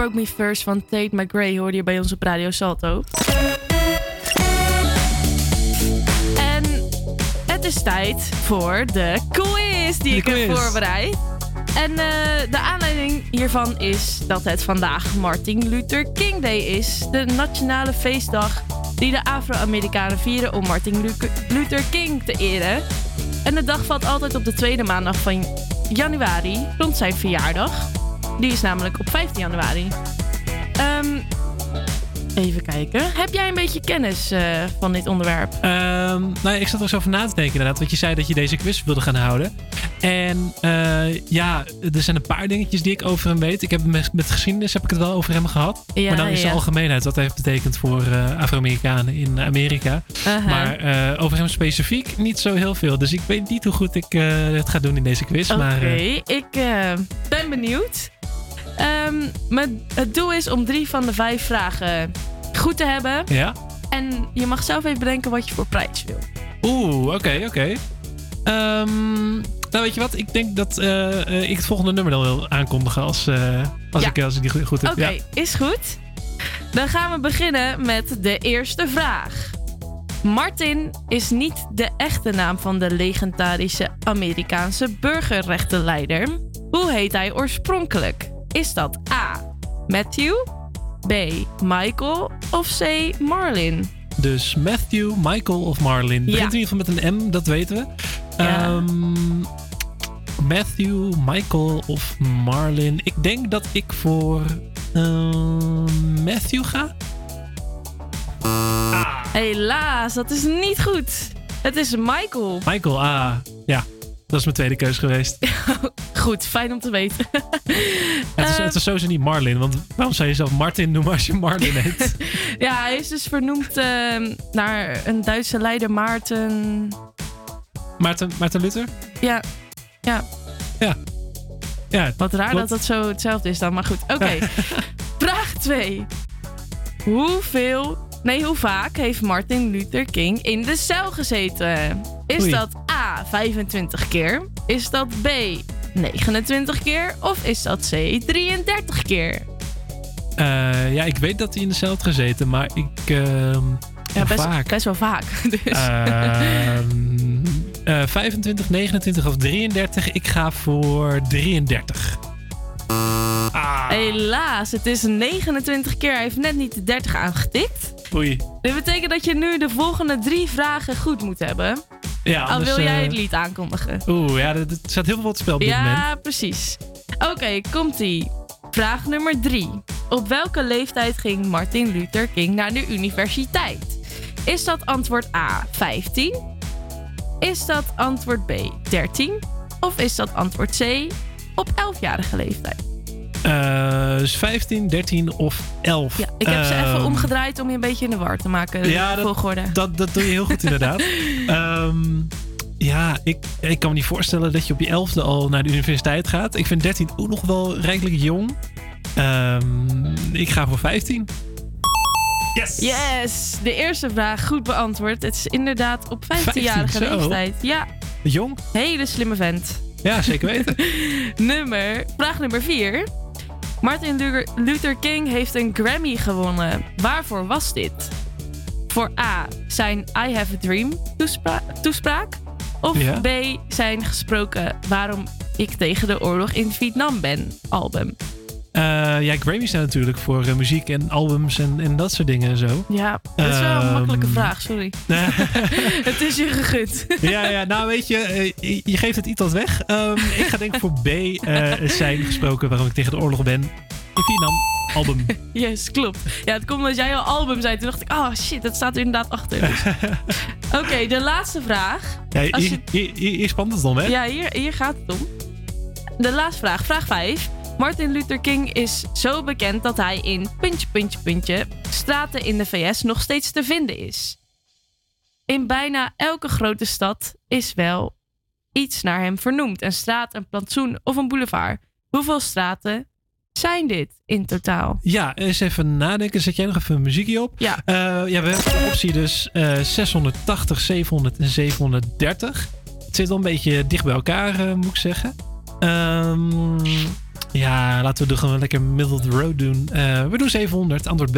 Broke Me First van Tate McRae hoorde je bij ons op Radio Salto. En het is tijd voor de quiz die De ik heb voorbereid. En eh, de aanleiding hiervan is dat het vandaag Martin Luther King Day is. De nationale feestdag die de Afro-Amerikanen vieren om Martin Lu- Luther King te eren. En de dag valt altijd op de tweede maandag van januari, rond zijn verjaardag. Die is namelijk op 15 januari. Ehm, even kijken. Heb jij een beetje kennis eh, van dit onderwerp? Ehm, nou, ik zat er eens over na te denken inderdaad. Want je zei dat je deze quiz wilde gaan houden. En eh, ja, er zijn een paar dingetjes die ik over hem weet. Ik heb met, met geschiedenis heb ik het wel over hem gehad. Ja, maar dan is de algemeenheid wat hij heeft betekend voor eh, Afro-Amerikanen in Amerika. Maar over hem specifiek niet zo heel veel. Dus ik weet niet hoe goed ik het ga doen in deze quiz. Oké, Maar ik ben benieuwd. Ehm, mijn, het doel is om drie van de vijf vragen goed te hebben. ja. En je mag zelf even bedenken wat je voor prijs wil. Oeh, oké, oké. Ehm, nou, weet je wat? Ik denk dat eh, eh, ik het volgende nummer dan wil aankondigen als, eh, als, Ja. ik, als ik die goed, goed heb. Oké, Ja. is goed. Dan gaan we beginnen met de eerste vraag. Martin is niet de echte naam van de legendarische Amerikaanse burgerrechtenleider. Hoe heet hij oorspronkelijk? Is dat A. Matthew, B. Michael of C. Marlin? Dus Matthew, Michael of Marlin. Begint in ieder geval met een M, dat weten we. Ja. Ehm, Matthew, Michael of Marlin. Ik denk dat ik voor ehm, Matthew ga. Helaas, dat is niet goed. Het is Michael. Michael, ah, ja. Dat is mijn tweede keus geweest. Goed, fijn om te weten. het, is, het is sowieso niet Marlin, want waarom zou je zelf Martin noemen als je Marlin heet? Ja, hij is dus vernoemd eh, naar een Duitse leider, Maarten. Maarten, Maarten Luther? Ja, ja. Ja. ja Wat raar klopt. dat dat zo hetzelfde is dan, maar goed. Oké. Vraag 2. Hoeveel, nee, hoe vaak heeft Martin Luther King in de cel gezeten? Is Oei. dat A, 25 keer? Is dat B, 29 keer? Of is dat C, 33 keer? Eh, ja, ik weet dat hij in de cel heeft gezeten, maar ik... ehm, Ja, best, vaak. best wel vaak. Dus. Ehm, eh, 25, 29 of 33. Ik ga voor 33. Helaas, het is 29 keer. Hij heeft net niet de 30 aangetikt. Oei. Dit betekent dat je nu de volgende drie vragen goed moet hebben. Ja, Al wil jij eh, het lied aankondigen. Oeh, ja, er staat heel veel op het spel op dit moment. Ja, precies. Oké, komt-ie. Vraag nummer drie. Op welke leeftijd ging Martin Luther King naar de universiteit? Is dat antwoord A 15? Is dat antwoord B 13? Of is dat antwoord C op 11-jarige leeftijd? Eh, dus 15, 13 of 11. Ja, ik heb ze even Ehm, omgedraaid om je een beetje in de war te maken. Ja, dat, volgorde. dat, dat doe je heel goed inderdaad. Ehm, ja, ik, ik kan me niet voorstellen dat je op je elfde al naar de universiteit gaat. Ik vind 13 ook nog wel rijkelijk jong. Ehm, ik ga voor 15. Yes! Yes! De eerste vraag goed beantwoord. Het is inderdaad op 15-jarige 15, zo. leeftijd. Ja, Jong? hele slimme vent. Ja, zeker weten. nummer, vraag nummer 4. Martin Lu- Luther King heeft een Grammy gewonnen. Waarvoor was dit? Voor A. Zijn I Have a Dream toespra- toespraak. Of Ja. B. Zijn gesproken Waarom ik tegen de oorlog in Vietnam ben album. Eh, ja, Grammys zijn natuurlijk voor eh, muziek en albums en, en dat soort dingen en zo. Ja, dat is wel een Ehm, makkelijke vraag, sorry. het is je gegund. ja, ja, nou weet je, eh, je- geeft het iets wat weg. Ehm, ik ga denk ik voor B zijn gesproken waarom ik tegen de oorlog ben. In Vietnam, album. Yes, klopt. Ja, het komt omdat jij al album zei. Toen dacht ik, oh shit, dat staat er inderdaad achter. Dus. Oké, de laatste vraag. Ja, hier, je- hier, hier, hier spant het om, hè? Ja, hier, hier gaat het om. De laatste vraag, vraag 5. Martin Luther King is zo bekend dat hij in puntje, puntje, puntje straten in de VS nog steeds te vinden is. In bijna elke grote stad is wel iets naar hem vernoemd. Een straat, een plantsoen of een boulevard. Hoeveel straten zijn dit in totaal? Ja, eens even nadenken. Zet jij nog even een muziekje op? Ja. Eh, ja, we hebben de optie dus eh, 680, 700 en 730. Het zit wel een beetje dicht bij elkaar, eh, moet ik zeggen. Ehm, ja, laten we er gewoon lekker middle of the road doen. Eh, we doen 700, antwoord B.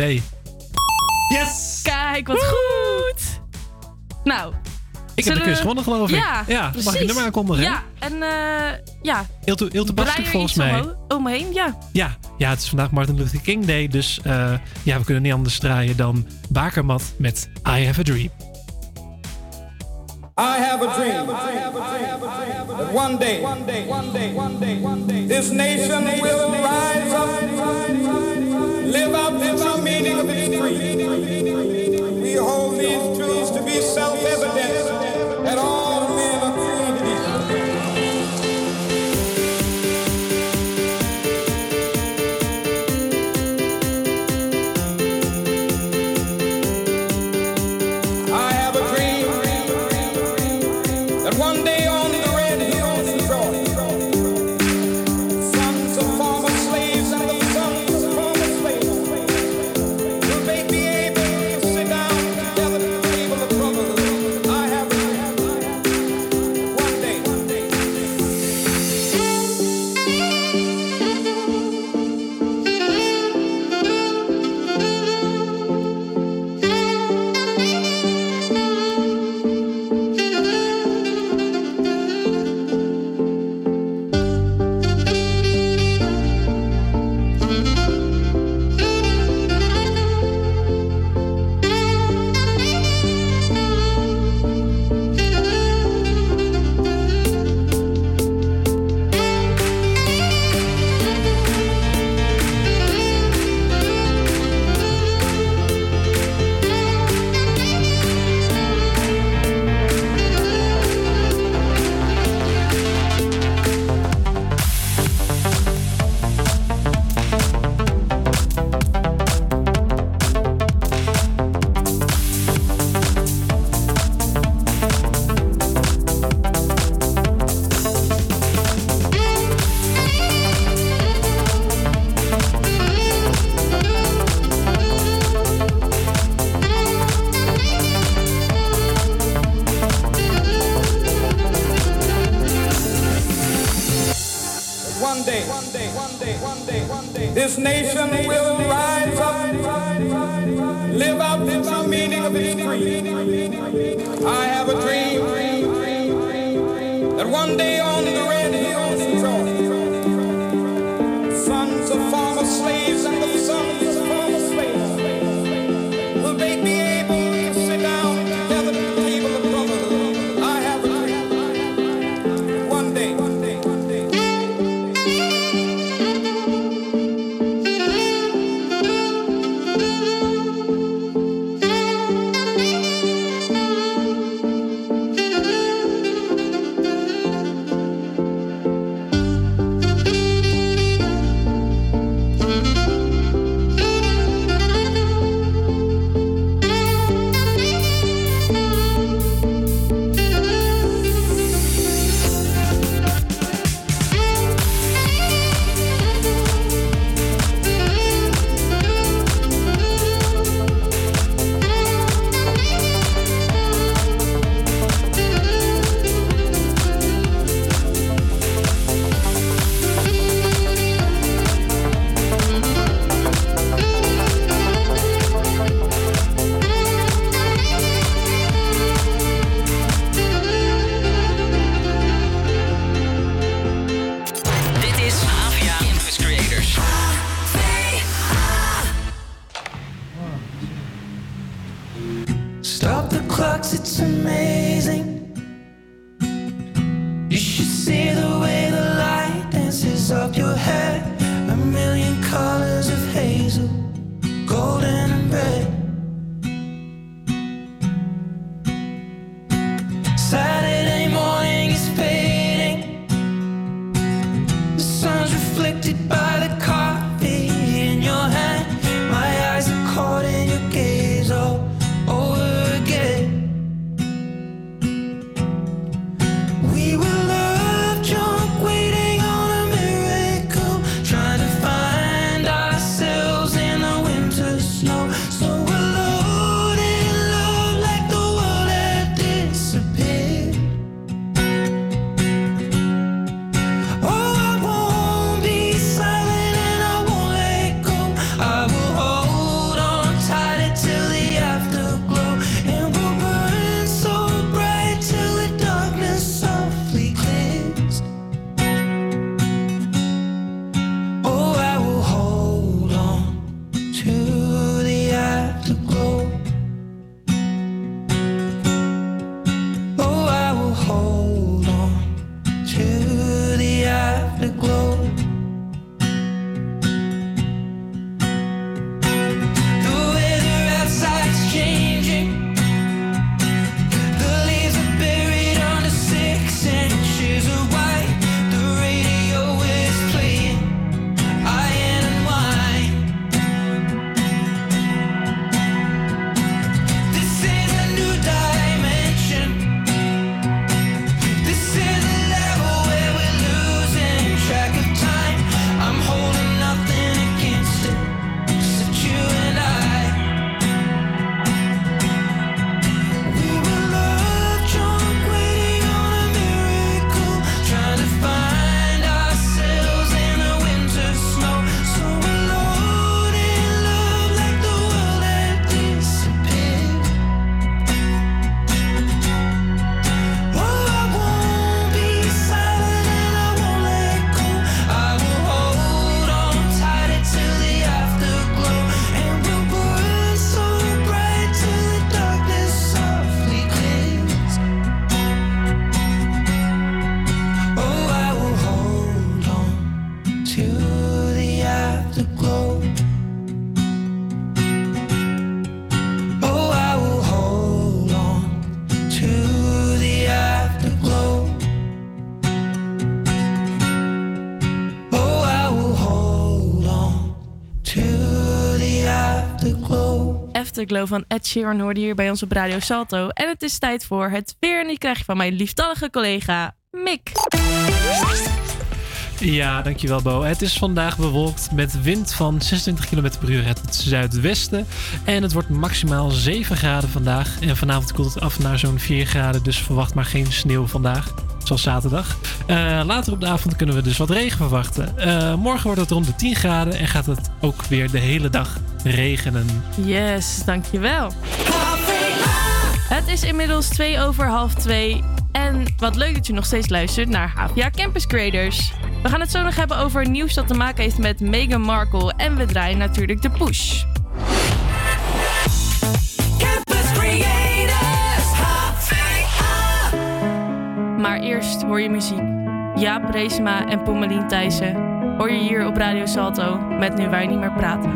Yes! Kijk, wat goed! Nou, Ik heb de quiz gewonnen, geloof ik. Ja, Ja, mag ik precies. een nummer aankondigen? Ja, en eh ja. Heel, toe- heel Draai er volgens mij. omho- Omheen, ja. Ja, ja, het is vandaag Martin Luther King Day. Dus eh, ja, we kunnen niet anders draaien dan Bakermat met I Have a Dream. I have a dream that one day, one day this nation will rise up, live out the true meaning of its creed. We hold these truths to be self-evident Ik loop van Ed Sheeran hoorde hier bij ons op Radio Salto. En het is tijd voor het weer en die krijg je van mijn liefdallige collega Mick. Ja, dankjewel Bo. Het is vandaag bewolkt met wind van 26 km per uur uit het zuidwesten. En het wordt maximaal 7 graden vandaag. En vanavond koelt het af naar zo'n 4 graden, dus verwacht maar geen sneeuw vandaag. Zoals zaterdag. Eh, later op de avond kunnen we dus wat regen verwachten. Eh, morgen wordt het rond de 10 graden en gaat het ook weer de hele dag regenen. Yes, dankjewel. Het is inmiddels twee over half twee En wat leuk dat je nog steeds luistert naar HVA Campus Creators. We gaan het zo nog hebben over nieuws dat te maken heeft met Meghan Markle. En we draaien natuurlijk de push. Maar eerst hoor je muziek. Jaap Reesema en Pommelien Thijssen hoor je hier op Radio Salto met Nu Wij Niet Meer Praten.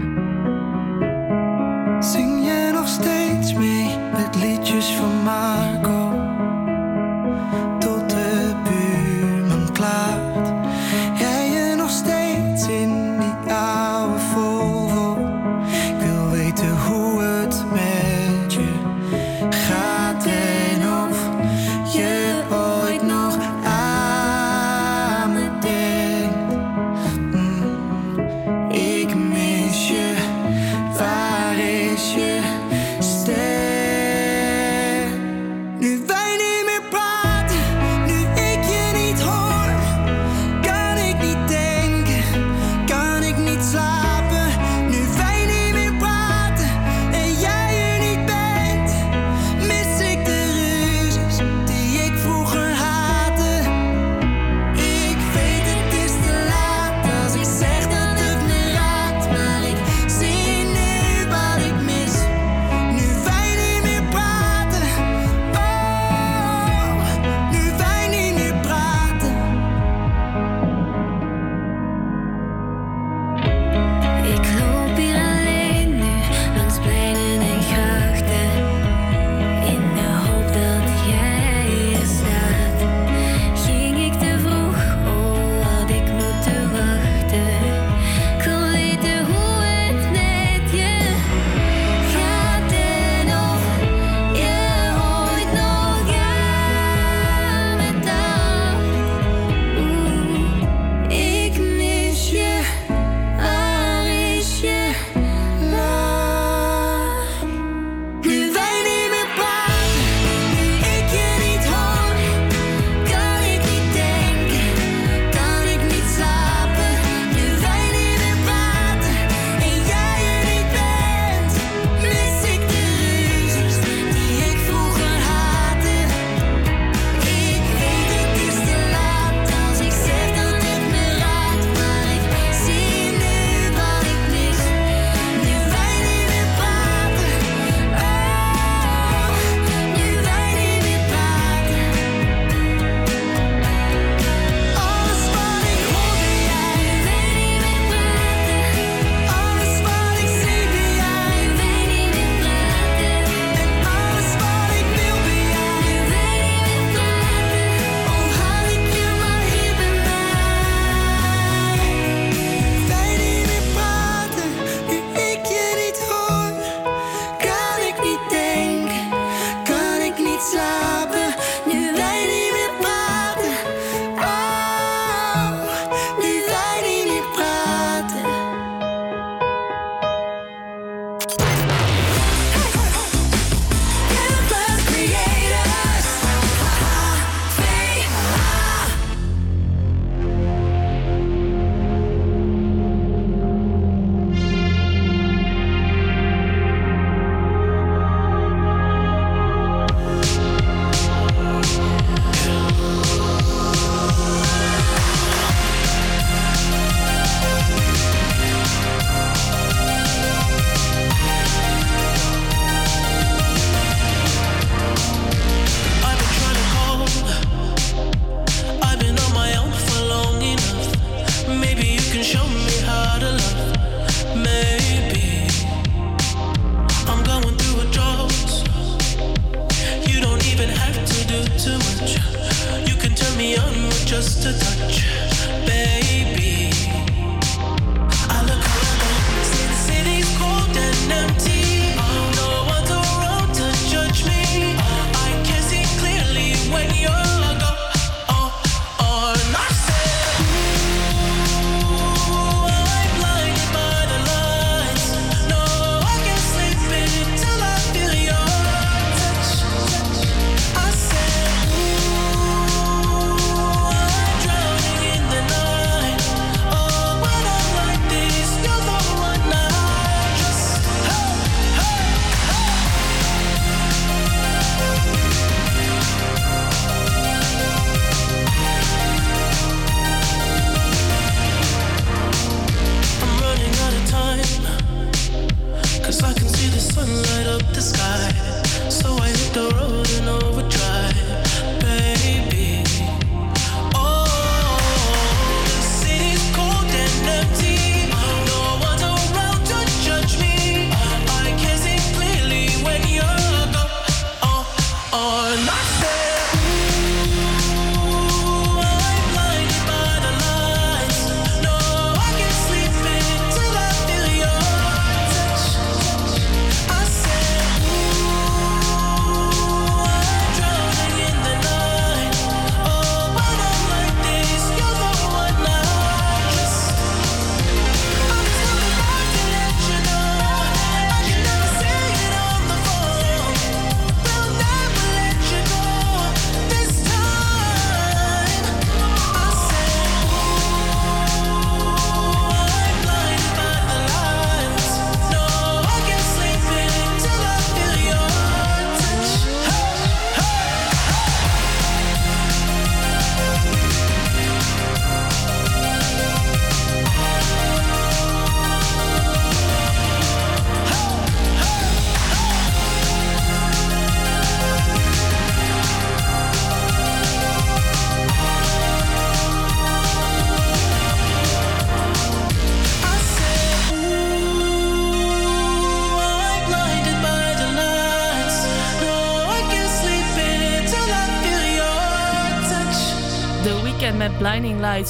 Zing je nog steeds mee met liedjes van maar?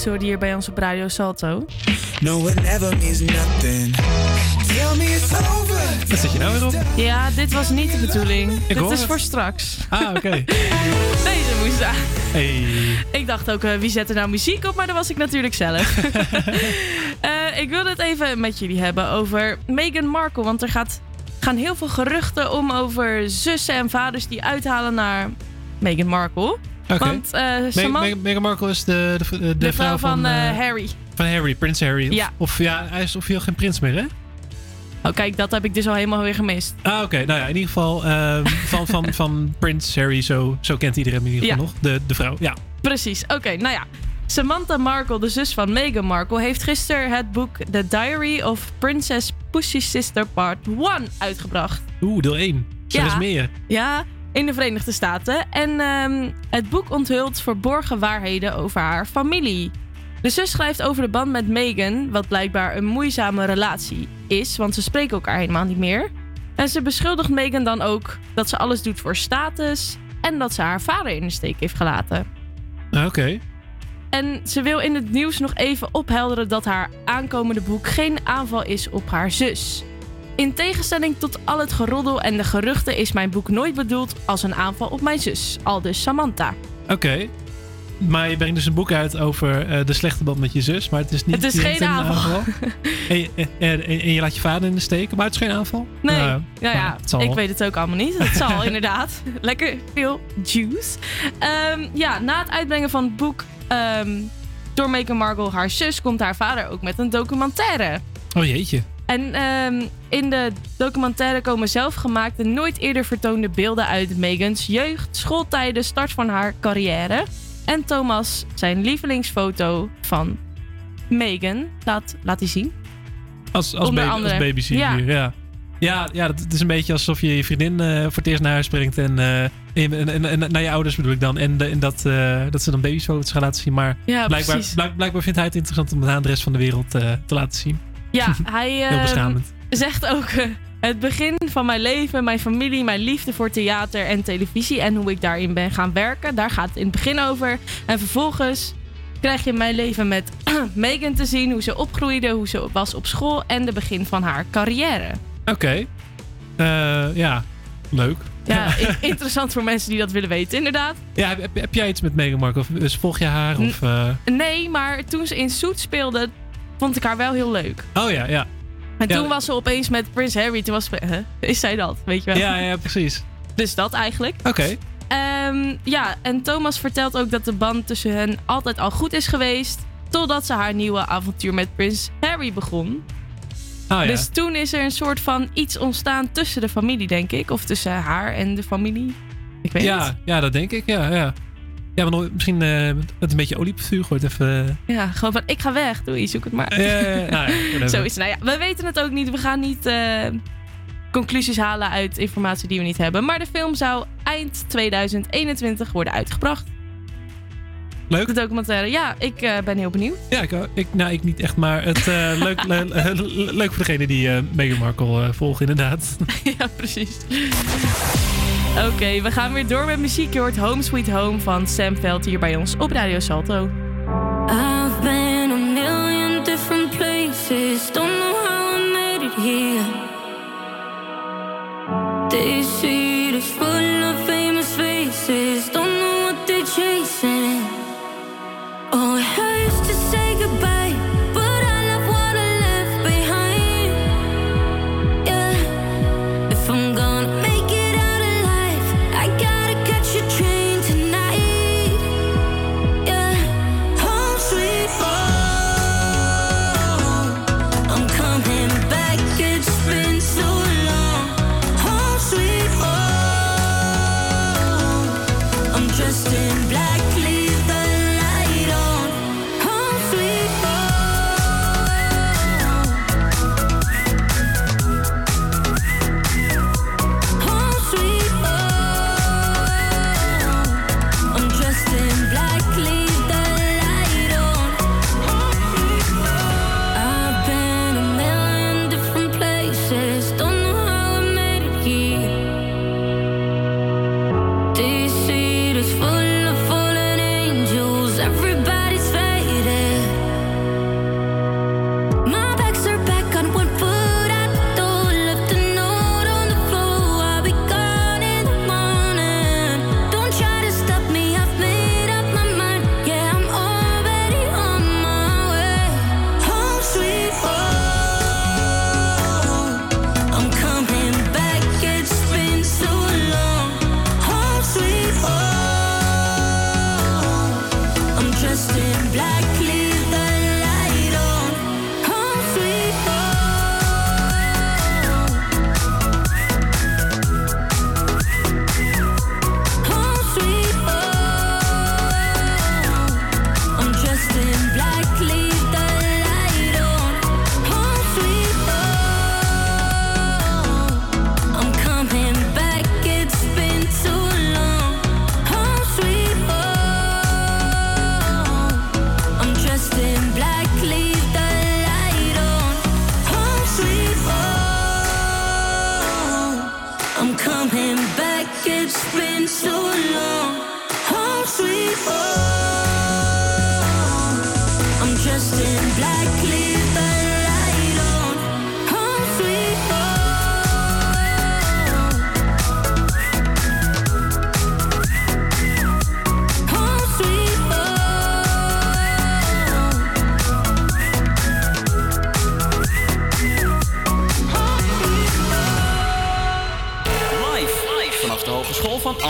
Hoorde hier bij ons op Radio Salto. No, it never means nothing. Tell me it's over. Wat zit je nou weer op? Ja, dit was niet de bedoeling. Ik dit hoor is het. voor straks. Ah, oké. Deze moest aan. Hey. Ik dacht ook, eh, wie zet er nou muziek op? Maar dat was ik natuurlijk zelf. Eh, ik wilde het even met jullie hebben over Meghan Markle. Want er gaat, gaan heel veel geruchten om over zussen en vaders die uithalen naar Meghan Markle. Oké. Want eh Samantha, Me- Meghan Markle is de, de, de, de, vrouw van, eh, eh, Harry. Van Harry, Prins Harry. Of, Ja. Of ja, hij is officieel geen prins meer, hè? Oh, kijk, dat heb ik dus al helemaal weer gemist. Ah, oké. Nou ja, in ieder geval ehm, van, van, van Prins Harry, zo, zo kent iedereen in ieder geval Ja. nog. De, de vrouw, ja. Precies, oké, nou ja. Samantha Markle, de zus van Meghan Markle, heeft gisteren het boek The Diary of Princess Pussy Sister Part 1 uitgebracht. Oeh, deel 1. Zeg eens meer. Ja, in de Verenigde Staten. En ehm, het boek onthult verborgen waarheden over haar familie. De zus schrijft over de band met Meghan, wat blijkbaar een moeizame relatie is, want ze spreken elkaar helemaal niet meer. En ze beschuldigt Meghan dan ook dat ze alles doet voor status en dat ze haar vader in de steek heeft gelaten. Ah, Oké. En ze wil in het nieuws nog even ophelderen dat haar aankomende boek geen aanval is op haar zus. In tegenstelling tot al het geroddel en de geruchten is mijn boek nooit bedoeld als een aanval op mijn zus, aldus Samantha. Oké. Maar je brengt dus een boek uit over eh, de slechte band met je zus. Maar het is niet Het is geen een aanval. en, je- en, je laat je vader in de steek. Maar het is geen aanval? Nee, Nou, ja, nou, ja, zal ik wel. weet het ook allemaal niet. Het zal inderdaad. Lekker veel juice. Ehm, ja, na het uitbrengen van het boek ehm, door Meghan Markle, haar zus, komt haar vader ook met een documentaire. Oh jeetje. En ehm, in de documentaire komen zelfgemaakte, nooit eerder vertoonde beelden uit Megans jeugd, schooltijden, start van haar carrière. En Thomas zijn lievelingsfoto van Meghan laat, laat hij zien. Als, als, baby, als babysitter, Ja. ja. ja. Ja, het is een beetje alsof je je vriendin eh, voor het eerst naar huis brengt. En, eh, en, en, naar je ouders bedoel ik dan. En, de- en dat, eh, dat ze dan babyfoto's gaan laten zien. Maar Ja, blijkbaar, blijk- blijkbaar vindt hij het interessant om het aan de rest van de wereld eh, te laten zien. Ja, hij Heel ehm, beschamend. zegt ook eh, het begin van mijn leven, mijn familie, mijn liefde voor theater en televisie en hoe ik daarin ben gaan werken. Daar gaat het in het begin over. En vervolgens krijg je mijn leven met Megan te zien, hoe ze opgroeide, hoe ze was op school en de begin van haar carrière. Oké. Eh, ja, leuk. Ja, interessant voor mensen die dat willen weten, inderdaad. Ja, heb, heb, jij iets met Meghan Markle? Of dus volg je haar? Of, eh, Nee, maar toen ze in Suits speelde, vond ik haar wel heel leuk. Oh ja, ja. En Ja, toen was ze opeens met Prince Harry. Toen was ze, huh? is zij dat? Weet je wel? Ja, ja, precies. Dus dat eigenlijk. Oké. Ehm, ja, en Thomas vertelt ook dat de band tussen hen altijd al goed is geweest. Totdat ze haar nieuwe avontuur met Prins Harry begon. Ah, ja. Dus toen is er een soort van iets ontstaan tussen de familie, denk ik. Of tussen haar en de familie. Ik weet ja, het. ja, dat denk ik. Ja, ja. Ja, maar nog- misschien eh, met een beetje olie op het vuur gooit even. eh, Ja, gewoon van ik ga weg. Doei, zoek het maar. Ja. Nou ja, whatever. Zo is het. Nou ja, we weten het ook niet. We gaan niet eh, conclusies halen uit informatie die we niet hebben. Maar de film zou eind 2021 worden uitgebracht. Leuk. De documentaire. Ja, ik ben heel benieuwd. Ja, ik, ik, nou, ik niet echt, maar het, leuk, le- le- leuk voor degene die eh Meghan Markle volgen, inderdaad. ja, precies. Oké, we gaan weer door met muziek. Je hoort Home Sweet Home van Sam Veld hier bij ons op Radio Salto. I've been a million different places. Don't know how here.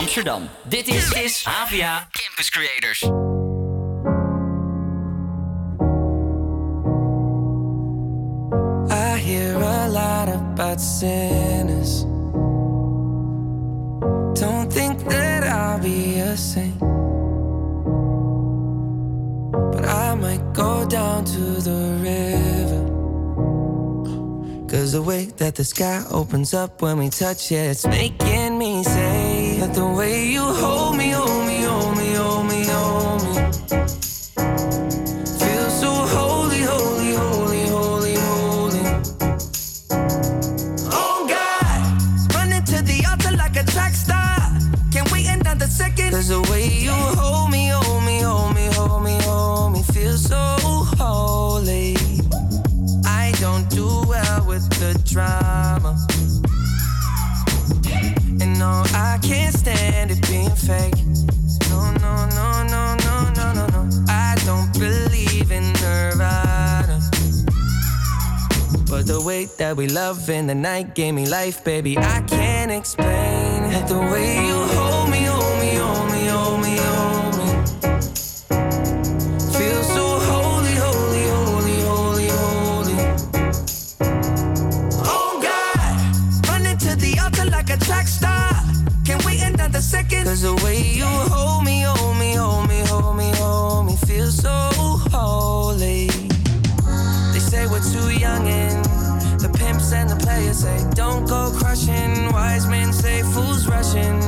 Amsterdam. Dit is, is Campus Creators. I hear a lot about sinners. Don't think that I'll be a saint. But I might go down to the river. Cause the way that the sky opens up when we touch it, it's making me say that the way you hold me, hold fake. No, no, no, no, no, no, no, no. I don't believe in Nirvana. But the way that we love in the night gave me life, baby. I can't explain. The way you hold Cause the way you hold me, hold me, hold me, hold me, hold me, feel so holy. They say we're too young and the pimps and the players say don't go crushing. Wise men say fools rushing,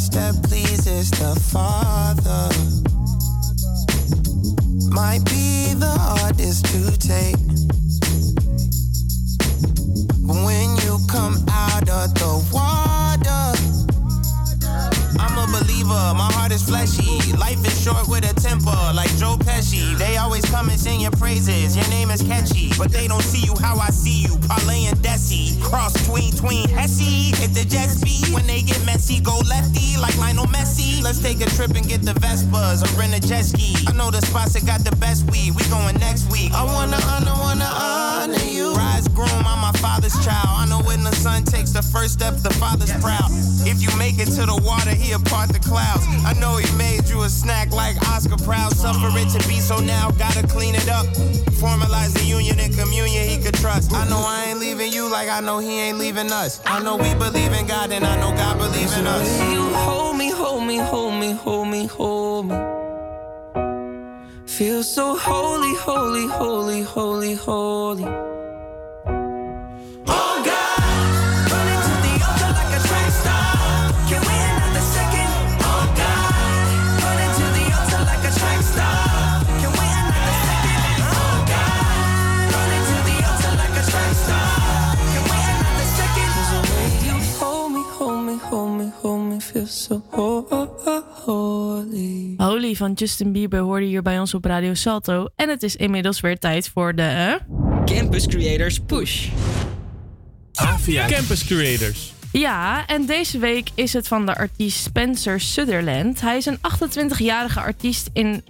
First step pleases the Father. Might be the hardest to take. But when you come out of the water, I'm a believer, my heart is fleshy. Life is short with a temper, like Joe Pesci. They always come and sing your praises, your name is catchy. But they don't see you how I see you, Parlay and Desi. Cross tween, tween, Hesse. Hit the jet speed, when they get messy, go lefty, like Lionel Messi. Let's take a trip and get the Vespas or rent a jet ski. I know the spots that got the best weed, we going next week. I wanna honor, wanna honor you. Rise groom, I'm my father's child. I know when the son takes the first step, the father's proud. If you make it to the water, he'll part the clouds. I know he made you a snack like Oscar Proud. Suffer it to be so now, gotta clean it up. Formalize the union and communion he could trust. I know I ain't leaving you like I know he ain't leaving us. I know we believe in God and I know God believes in us. You hold me, hold me, hold me, hold me, hold me. Feel so holy, holy, holy, holy, holy. Van Justin Bieber hoorde hier bij ons op Radio Salto. En het is inmiddels weer tijd voor de... Campus Creators Push. Avia Campus Creators. Ja, en deze week is het van de artiest Spencer Sutherland. Hij is een 28-jarige artiest in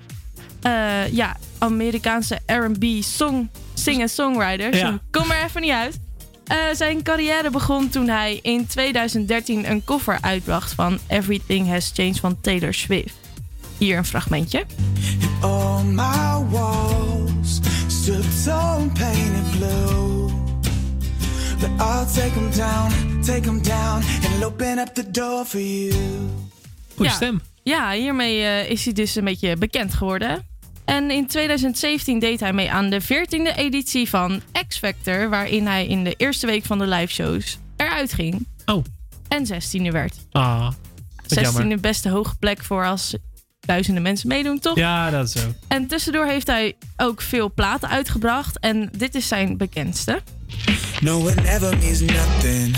eh, ja, Amerikaanse R&B song, singer-songwriter. Ja. Kom er even niet uit. Eh, zijn carrière begon toen hij in 2013 een cover uitbracht van Everything Has Changed van Taylor Swift. Hier een fragmentje. All my walls painted blue. But I'll take them down, take them down, and open up the door for you. Goeie ja, stem. Ja, hiermee eh, is hij dus een beetje bekend geworden. En in 2017 deed hij mee aan de 14e editie van X Factor, waarin hij in de eerste week van de live shows eruit ging. Oh. En 16e werd. Ah, wat 16e jammer. beste hoge plek voor als duizenden mensen meedoen, toch? Ja, dat is zo. En tussendoor heeft hij ook veel platen uitgebracht. En dit is zijn bekendste. No, it never means nothing.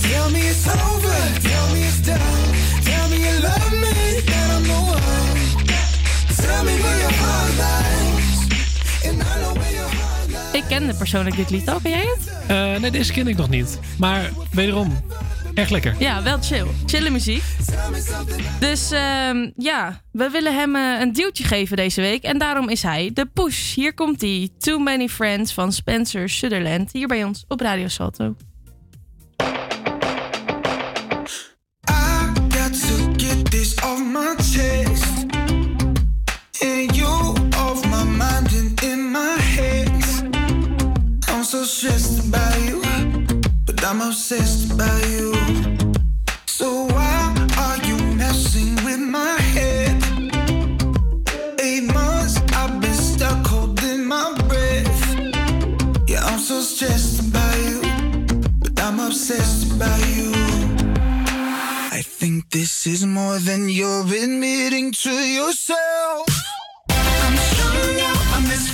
Tell me it's over, tell me it's done. Tell me you love me, that I'm the one. Tell me where your heart lies. And I know where your heart lies. Ik kende persoonlijk dit lied al. Ken jij het? Eh, nee, deze ken ik nog niet. Maar wederom, erg lekker. Ja, wel chill. Chille muziek. Dus ehm, ja, we willen hem eh, een duwtje geven deze week. En daarom is hij de push. Hier komt hij. Too Many Friends van Spencer Sutherland. Hier bij ons op Radio Salto. I'm so stressed about you, but I'm obsessed about you. Than you're admitting to yourself. I'm strung out on this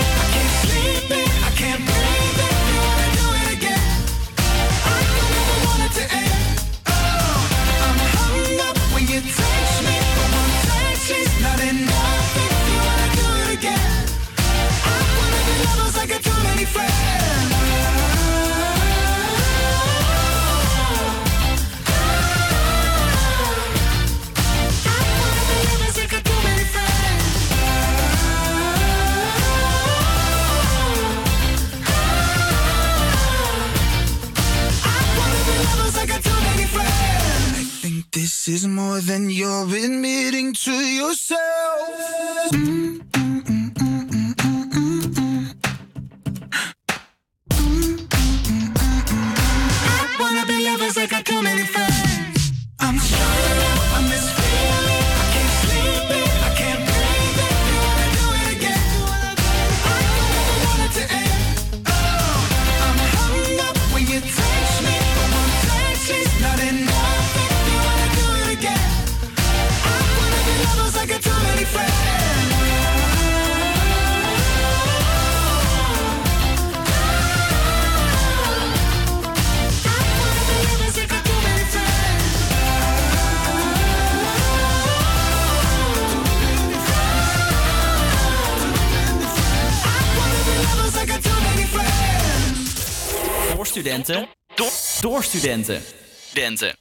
studenten. Studenten.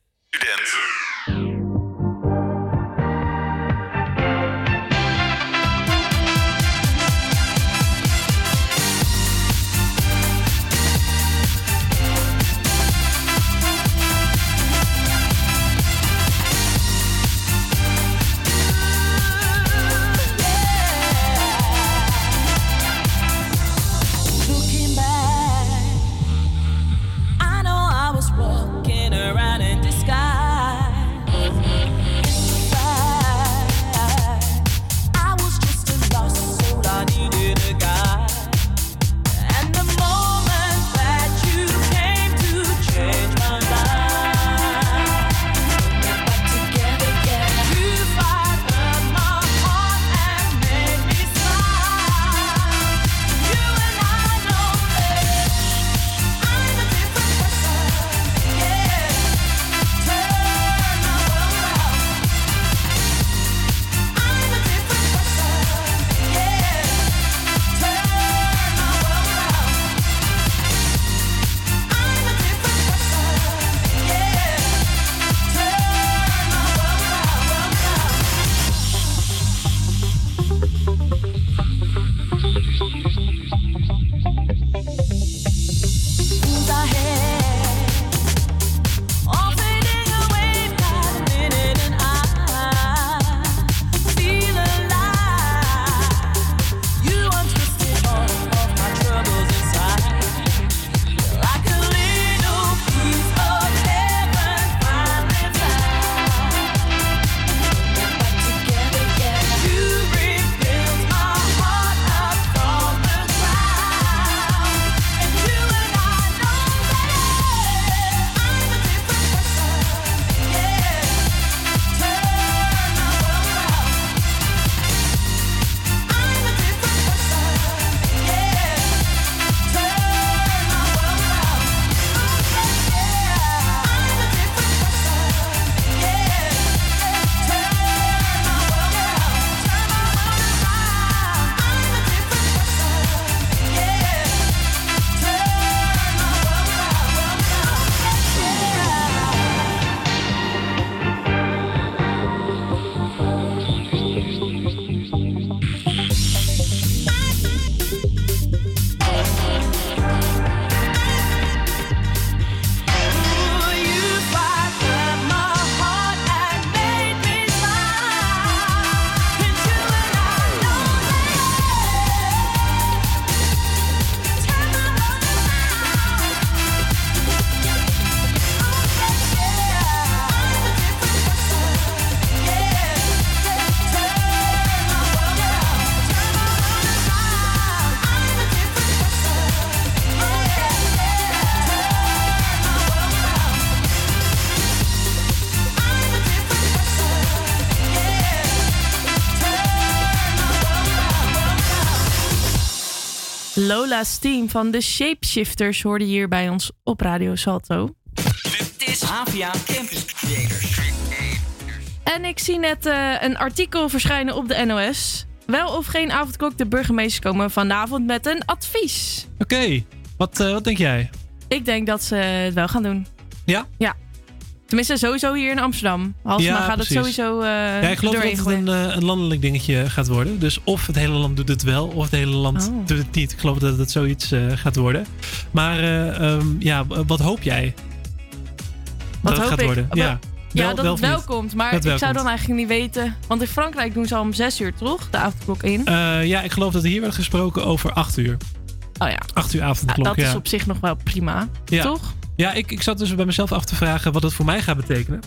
Team van de Shapeshifters hoorde hier bij ons op Radio Salto. Dit is Havia Campus Creators. En ik zie net eh, een artikel verschijnen op de NOS. Wel of geen avondklok, de burgemeesters komen vanavond met een advies. Oké, wat, eh, wat denk jij? Ik denk dat ze het wel gaan doen. Ja? Ja. Tenminste, sowieso hier in Amsterdam. Halsema Ja, gaat precies. het sowieso eh ja, ik geloof dat het een, eh, een landelijk dingetje gaat worden. Dus of het hele land doet het wel, of het hele land Oh. doet het niet. Ik geloof dat het zoiets eh, gaat worden. Maar eh, ehm, ja, wat hoop jij? Wat dat het hoop gaat ik? worden. Ja, Ja, dat wel het wel komt. Maar Dat ik zou dan eigenlijk niet weten. Want in Frankrijk doen ze al om 6 uur, toch? De avondklok in. Ja, ik geloof dat er hier werd gesproken over 8 uur. Oh ja. 8 uur Ja, avondklok, dat ja. is op zich nog wel prima. Toch? Ja, ik, ik zat dus bij mezelf af te vragen wat het voor mij gaat betekenen.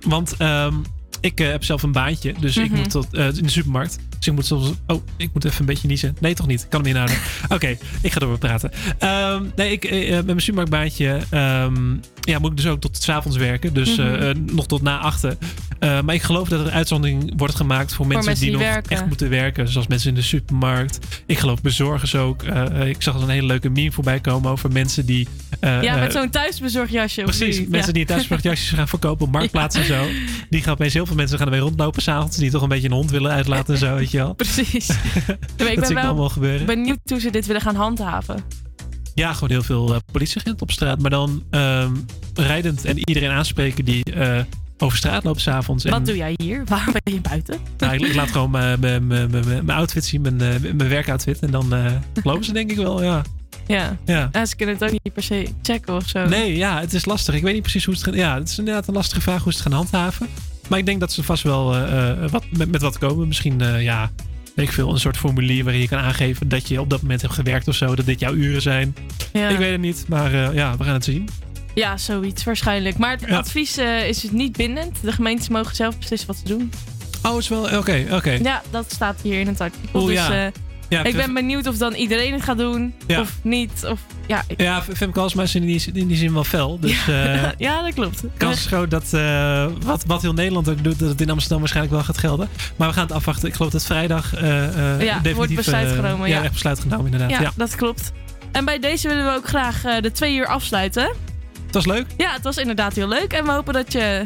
Want ehm, ik eh, heb zelf een baantje, dus ik Mhm. moet tot, eh, in de supermarkt. Dus ik moet soms. Oh, ik moet even een beetje niezen. Nee, toch niet? Ik kan hem inhouden. Oké, ik ga door met praten. Ehm, nee, ik, eh, met mijn supermarktbaantje ehm, ja, moet ik dus ook tot 's avonds werken. Dus Mhm. nog tot na achten. Maar ik geloof dat er een uitzondering wordt gemaakt voor mensen, mensen die, die nog werken. echt moeten werken. Zoals mensen in de supermarkt. Ik geloof bezorgers ook. Ik zag een hele leuke meme voorbij komen over mensen die. ja, met zo'n thuisbezorgjasje. of Precies, mensen Ja. die thuisbrachtjasjes gaan verkopen op marktplaatsen en zo. Die gaan opeens heel veel mensen gaan ermee rondlopen s'avonds. Die toch een beetje een hond willen uitlaten en zo, weet je wel. Precies. Ik dat zie ben ik wel allemaal gebeuren. benieuwd hoe ze dit willen gaan handhaven. Ja, gewoon heel veel eh, politieagenten op straat. Maar dan ehm, rijdend en iedereen aanspreken die eh, over straat loopt s'avonds. En- Wat doe jij hier? Waarom ben je buiten? Nou, ik, ik laat gewoon mijn- outfit zien, mijn, eh, mijn werkoutfit. En dan eh, geloven ze denk ik wel, ja. Ja. Ja. Ja, ze kunnen het ook niet per se checken of zo. Nee, ja, het is lastig. Ik weet niet precies hoe ze het gaan... Ja, het is inderdaad een lastige vraag hoe ze het gaan handhaven. Maar ik denk dat ze vast wel eh, eh, wat, met, met wat komen. Misschien, eh, ja, weet ik veel, een soort formulier waarin je kan aangeven dat je op dat moment hebt gewerkt of zo. Dat dit jouw uren zijn. Ja. Ik weet het niet, maar ja, we gaan het zien. Ja, zoiets waarschijnlijk. Maar het Ja. advies is dus niet bindend. De gemeentes mogen zelf beslissen wat ze doen. Oh, is wel... Oké, oké. Ja, dat staat hier in het artikel. Dus ja. Ja, ik ben benieuwd of dan iedereen het gaat doen Ja. of niet. Of, ja, ik- Ja, Femke Halsema is in die, in die zin wel fel. Dus eh ja, dat klopt. kans is groot dat eh, wat, wat heel Nederland ook doet, dat het in Amsterdam waarschijnlijk wel gaat gelden. Maar we gaan het afwachten. Ik geloof dat vrijdag Ja, definitief... wordt besluit genomen, ja. echt besluit genomen inderdaad. ja, Ja, dat klopt. En bij deze willen we ook graag de twee uur afsluiten. Het was leuk. Ja, het was inderdaad heel leuk. En we hopen dat je